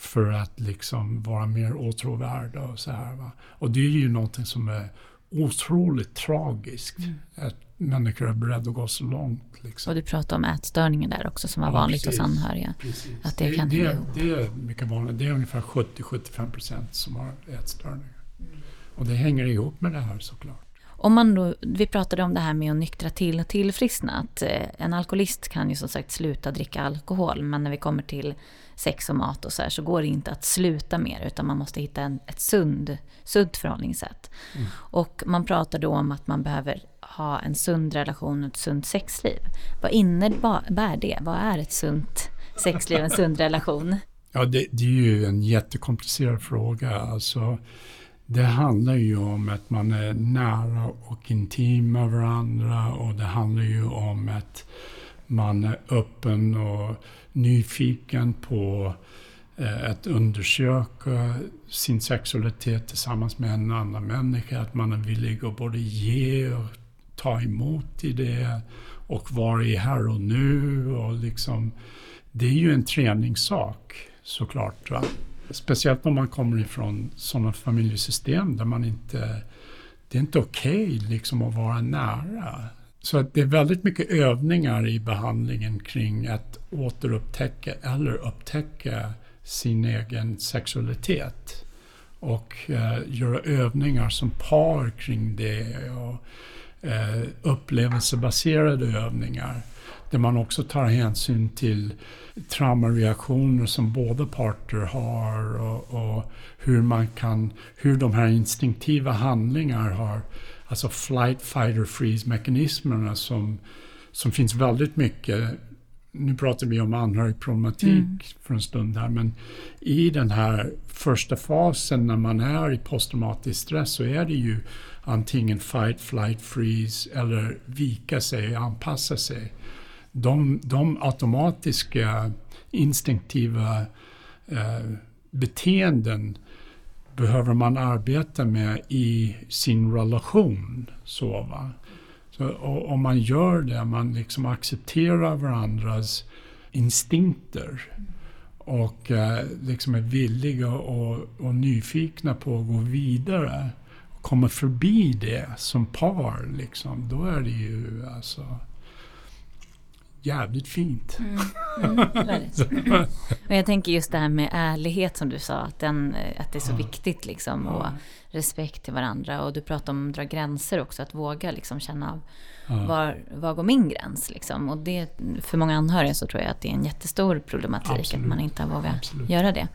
för att liksom vara mer åtråvärda och så här. Va? Och det är ju någonting som är otroligt tragiskt. Mm. Att människor är beredda att gå så långt. Liksom. Och du pratade om ätstörningen där också som var ja, vanligt precis, hos anhöriga. Precis. Att det, det, kan det, det är mycket vanligt. Det är ungefär 70-75 procent som har ätstörningar. Mm. Och det hänger ihop med det här såklart. Om man då, vi pratade om det här med att nyktra till och tillfriskna. Att eh, en alkoholist kan ju som sagt sluta dricka alkohol. Men när vi kommer till sex och mat och så här, så går det inte att sluta mer. Utan man måste hitta en, ett sund, sunt förhållningssätt. Mm. Och man pratar då om att man behöver ha en sund relation och ett sunt sexliv. Vad innebär det? Vad är ett sunt sexliv, en sund relation? Ja, det, det, är ju en jättekomplicerad fråga. Alltså, det handlar ju om att man är nära och intim med varandra och det handlar ju om att man är öppen och nyfiken på eh, att undersöka sin sexualitet tillsammans med en annan människa. Att man är villig att både ge och ta emot i det och vara i här och nu. Och liksom, det är ju en träningssak såklart. Va? Speciellt om man kommer ifrån sådana familjesystem där man inte... Det är inte okej okay, liksom att vara nära. Så att det är väldigt mycket övningar i behandlingen kring att återupptäcka eller upptäcka sin egen sexualitet. Och eh, göra övningar som par kring det. Och, eh, upplevelsebaserade övningar där man också tar hänsyn till traumareaktioner som båda parter har och, och, hur man kan, hur de här instinktiva handlingar har, alltså flight, fighter, freeze mekanismerna som, som finns väldigt mycket nu pratar vi om anhörigproblematik mm. för en stund här, men i den här första fasen när man är i posttraumatisk stress så är det ju antingen fight, flight, freeze eller vika sig, anpassa sig. De, de automatiska instinktiva eh, beteenden behöver man arbeta med i sin relation. Så, va? så om man gör det, man liksom accepterar varandras instinkter och eh, liksom är villiga och, och nyfikna på att gå vidare och kommer förbi det som par, liksom, då är det ju alltså jävligt fint. Mm, mm, och jag tänker just det här med ärlighet som du sa, att, den, att det är så ja. viktigt liksom. Och ja. respekt till varandra. Och du pratar om att dra gränser också, att våga liksom känna av ja. var, var går min gräns liksom. Och det, för många anhöriga så tror jag att det är en jättestor problematik Absolut. att man inte har vågat Absolut. göra det.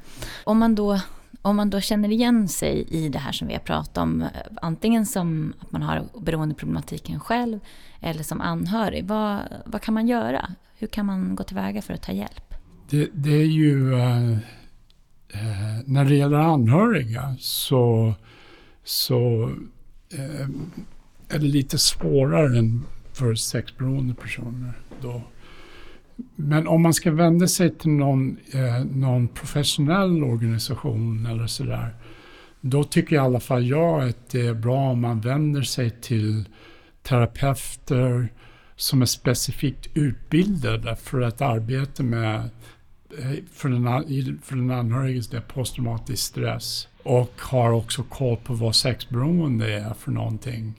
Om man då om man då känner igen sig i det här som vi har pratat om, antingen som att man har beroendeproblematiken själv eller som anhörig, vad, vad kan man göra? Hur kan man gå tillväga för att ta hjälp? Det, det är ju, eh, eh när det gäller anhöriga så, så eh, är det lite svårare än för sexberoende personer. Då men om man ska vända sig till någon, eh, någon professionell organisation eller sådär, då tycker i alla fall jag att det är bra om man vänder sig till terapeuter som är specifikt utbildade för att arbeta med eh, för den, för den anhöriges posttraumatisk stress och har också koll på vad sexberoende är för någonting.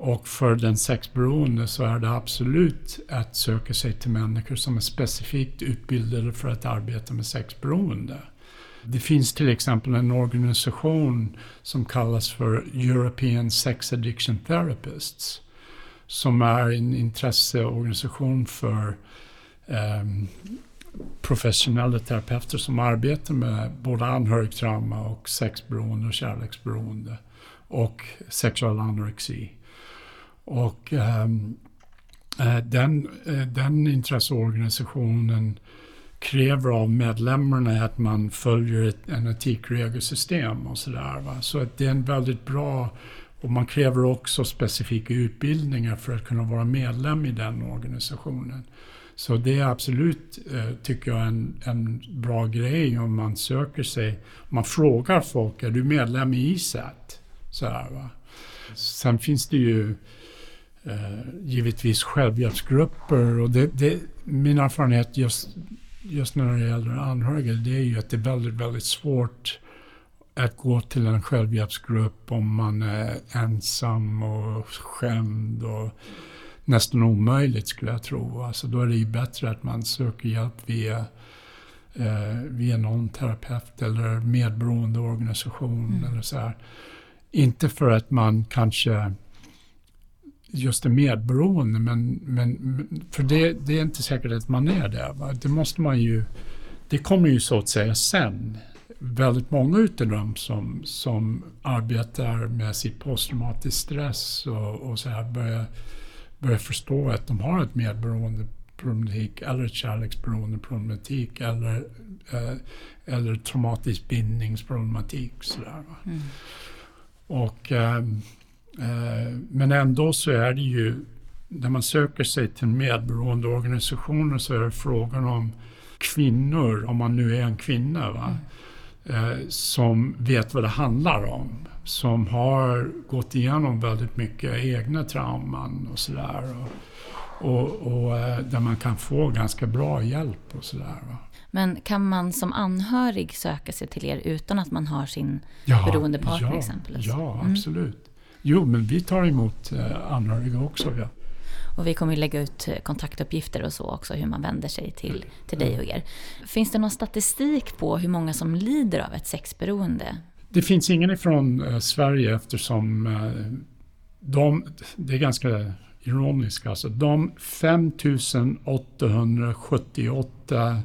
Och för den sexberoende så är det absolut att söka sig till människor som är specifikt utbildade för att arbeta med sexberoende. Det finns till exempel en organisation som kallas för European Sex Addiction Therapists som är en intresseorganisation för um, professionella terapeuter som arbetar med både anhörigtrauma och sexberoende och kärleksberoende och sexuell anorexi. Och ehm, eh, den, eh, den intresseorganisationen kräver av medlemmarna att man följer ett, en etikregelsystem och sådär. Så att det är en väldigt bra och man kräver också specifika utbildningar för att kunna vara medlem i den organisationen. Så det är absolut, eh, tycker jag, en, en bra grej om man söker sig, man frågar folk, är du medlem i ISAT? Så här, va? Sen finns det ju eh, givetvis självhjälpsgrupper. Och det, det, min erfarenhet just, just när det gäller anhöriga det är ju att det är väldigt, väldigt svårt att gå till en självhjälpsgrupp om man är ensam och skämd och nästan omöjligt skulle jag tro. Alltså då är det ju bättre att man söker hjälp via, eh, via någon terapeut eller medberoende organisation mm. eller så här. Inte för att man kanske just är medberoende, men, men för det, det är inte säkert att man är det. Va? Det måste man ju, det kommer ju så att säga sen. Väldigt många utav dem som, som arbetar med sitt posttraumatisk stress och, och så här börjar, börjar förstå att de har ett medberoende problematik eller ett kärleksberoende problematik eller, eh, eller traumatisk bindningsproblematik. Sådär, mm. Och, eh, men ändå så är det ju, när man söker sig till medberoende organisationer så är det frågan om kvinnor, om man nu är en kvinna, va? Mm. Eh, som vet vad det handlar om. Som har gått igenom väldigt mycket egna trauman och sådär. Och, och, eh, där man kan få ganska bra hjälp och sådär. Men kan man som anhörig söka sig till er utan att man har sin ja, beroendepartner ja, exempelvis? Ja, mm. Jo, men vi tar emot eh, anhöriga också. Ja. Och vi kommer lägga ut eh, kontaktuppgifter och så också, hur man vänder sig till, till dig och er. Finns det någon statistik på hur många som lider av ett sexberoende? Det finns ingen ifrån eh, Sverige eftersom de, det är ganska ironiskt alltså. De 5878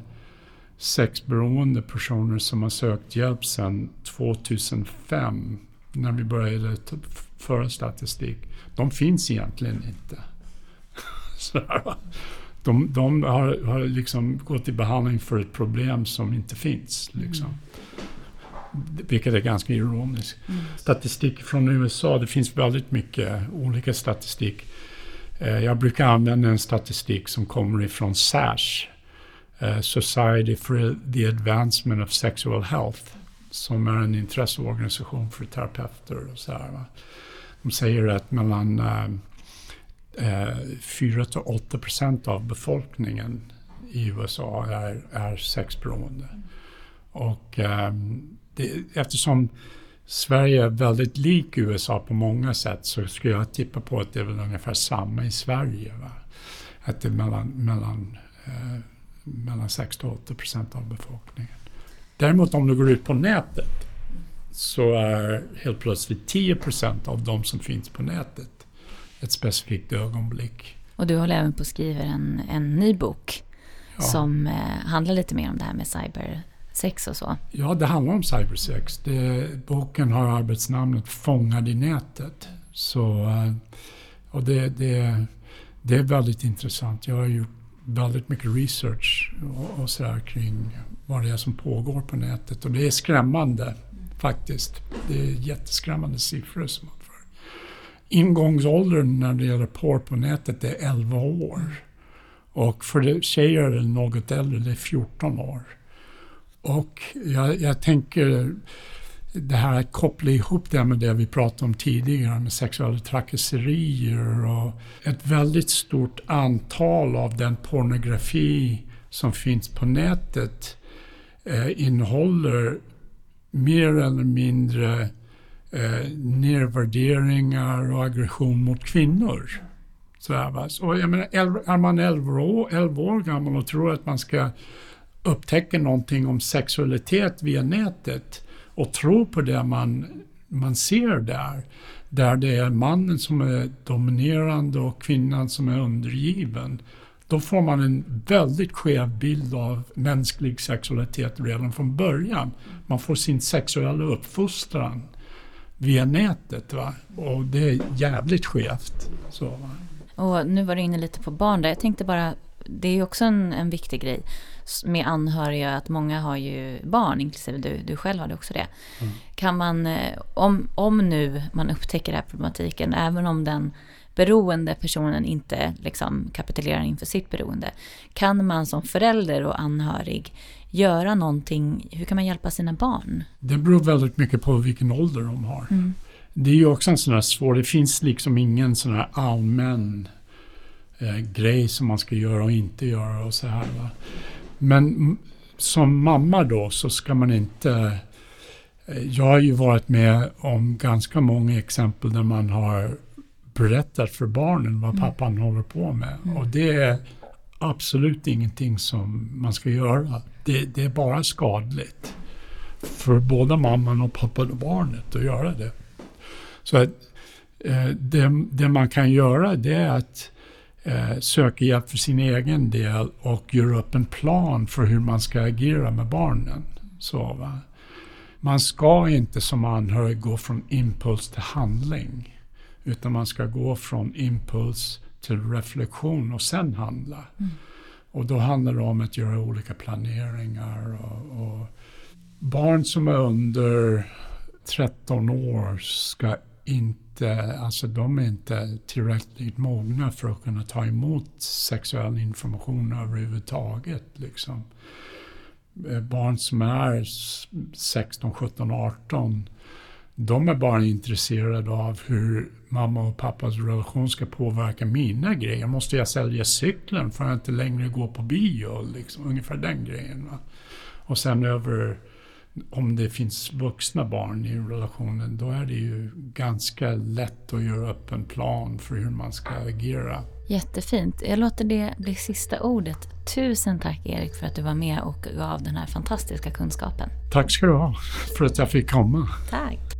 sexberoende personer som har sökt hjälp sedan 2005 när vi började föra statistik. De finns egentligen inte. de, de har, har liksom gått i behandling för ett problem som inte finns. Liksom. Mm. Vilket är ganska ironiskt. Mm. Statistik från USA, det finns väldigt mycket olika statistik. Eh, jag brukar använda en statistik som kommer ifrån SASH, eh, Society for the Advancement of Sexual Health, som är en intresseorganisation för terapeuter och så här. De säger att mellan eh, eh 4 till 8 procent av befolkningen i USA är, är sexberoende. Och eh, det, eftersom Sverige är väldigt lik USA på många sätt så skulle jag tippa på att det är väl ungefär samma i Sverige. Va? Att det är mellan, mellan, eh, mellan 6 till 8 procent av befolkningen. Däremot om du går ut på nätet så är helt plötsligt 10 procent av de som finns på nätet ett specifikt ögonblick. Och du håller även på att skriva en, en ny bok ja. som eh, handlar lite mer om det här med cybersex och så. Ja, det handlar om cybersex. Det, boken har arbetsnamnet Fångad i nätet. Så, eh, och det, det, det är väldigt intressant. Jag har gjort väldigt mycket research och, och sådär kring vad det är som pågår på nätet. Och det är skrämmande faktiskt. Det är jätteskrämmande siffror som man får. Ingångsåldern när det gäller porr på nätet är 11 år. Och för tjejer är det något äldre, det är 14 år. Och jag, jag tänker det här att koppla ihop det med det vi pratade om tidigare med sexuella trakasserier och ett väldigt stort antal av den pornografi som finns på nätet eh, innehåller mer eller mindre eh, nedvärderingar och aggression mot kvinnor. Så, här, Så jag menar, är man 11 år, 11 år gammal och tror att man ska upptäcka någonting om sexualitet via nätet och tro på det man, man ser där, där det är mannen som är dominerande och kvinnan som är undergiven, då får man en väldigt skev bild av mänsklig sexualitet redan från början. Man får sin sexuella uppfostran via nätet. Va? Och det är jävligt skevt. Så, va? Och nu var du inne lite på barn där. Jag tänkte bara, det är ju också en, en viktig grej med anhöriga, att många har ju barn, inklusive du, du själv hade också det. Mm. Kan man, eh, om, om nu man upptäcker den här problematiken, även om den beroende personen inte liksom kapitulerar inför sitt beroende. Kan man som förälder och anhörig göra någonting? Hur kan man hjälpa sina barn? Det beror väldigt mycket på vilken ålder de har. Mm. Det är ju också en sån här svår, det finns liksom ingen sån här allmän eh, grej som man ska göra och inte göra och så här. Va? Men som mamma då så ska man inte eh, jag har ju varit med om ganska många exempel där man har berättat för barnen vad mm. pappan mm. håller på med. Mm. Och det är absolut ingenting som man ska göra. Det, det, är bara skadligt för både mamman och pappan och barnet att göra det. Så att, Eh, det, det, man kan göra det är att eh, söka hjälp för sin egen del och göra upp en plan för hur man ska agera med barnen. Så, va? Man ska inte som anhörig gå från impuls till handling. Utan man ska gå från impuls till reflektion och sen handla. Mm. Och då handlar det om att göra olika planeringar. Och, och barn som är under 13 år ska inte, alltså de är inte tillräckligt mogna för att kunna ta emot sexuell information överhuvudtaget. Liksom. Eh, barn som är 16, 17, 18 de är bara intresserade av hur mamma och pappas relation ska påverka mina grejer. Måste jag sälja cykeln för att inte längre gå på bio? Liksom, ungefär den grejen. Va? Och sen över, om det finns vuxna barn i relationen, då är det ju ganska lätt att göra upp en plan för hur man ska agera. Jättefint. Jag låter det bli sista ordet. Tusen tack Erik för att du var med och gav den här fantastiska kunskapen. Tack ska du ha för att jag fick komma. Tack.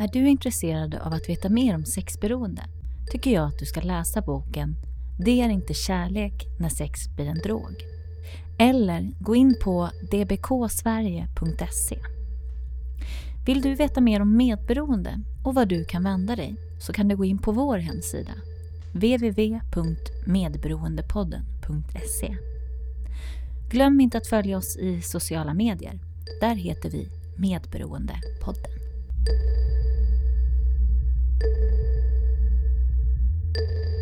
Är du intresserad av att veta mer om sexberoende tycker jag att du ska läsa boken Det är inte kärlek när sex blir en drog. Eller gå in på dbksverige.se. Vill du veta mer om medberoende och var du kan vända dig så kan du gå in på vår hemsida www.medberoendepodden.se. Glöm inte att följa oss i sociala medier. Där heter vi Medberoendepodden. Thank you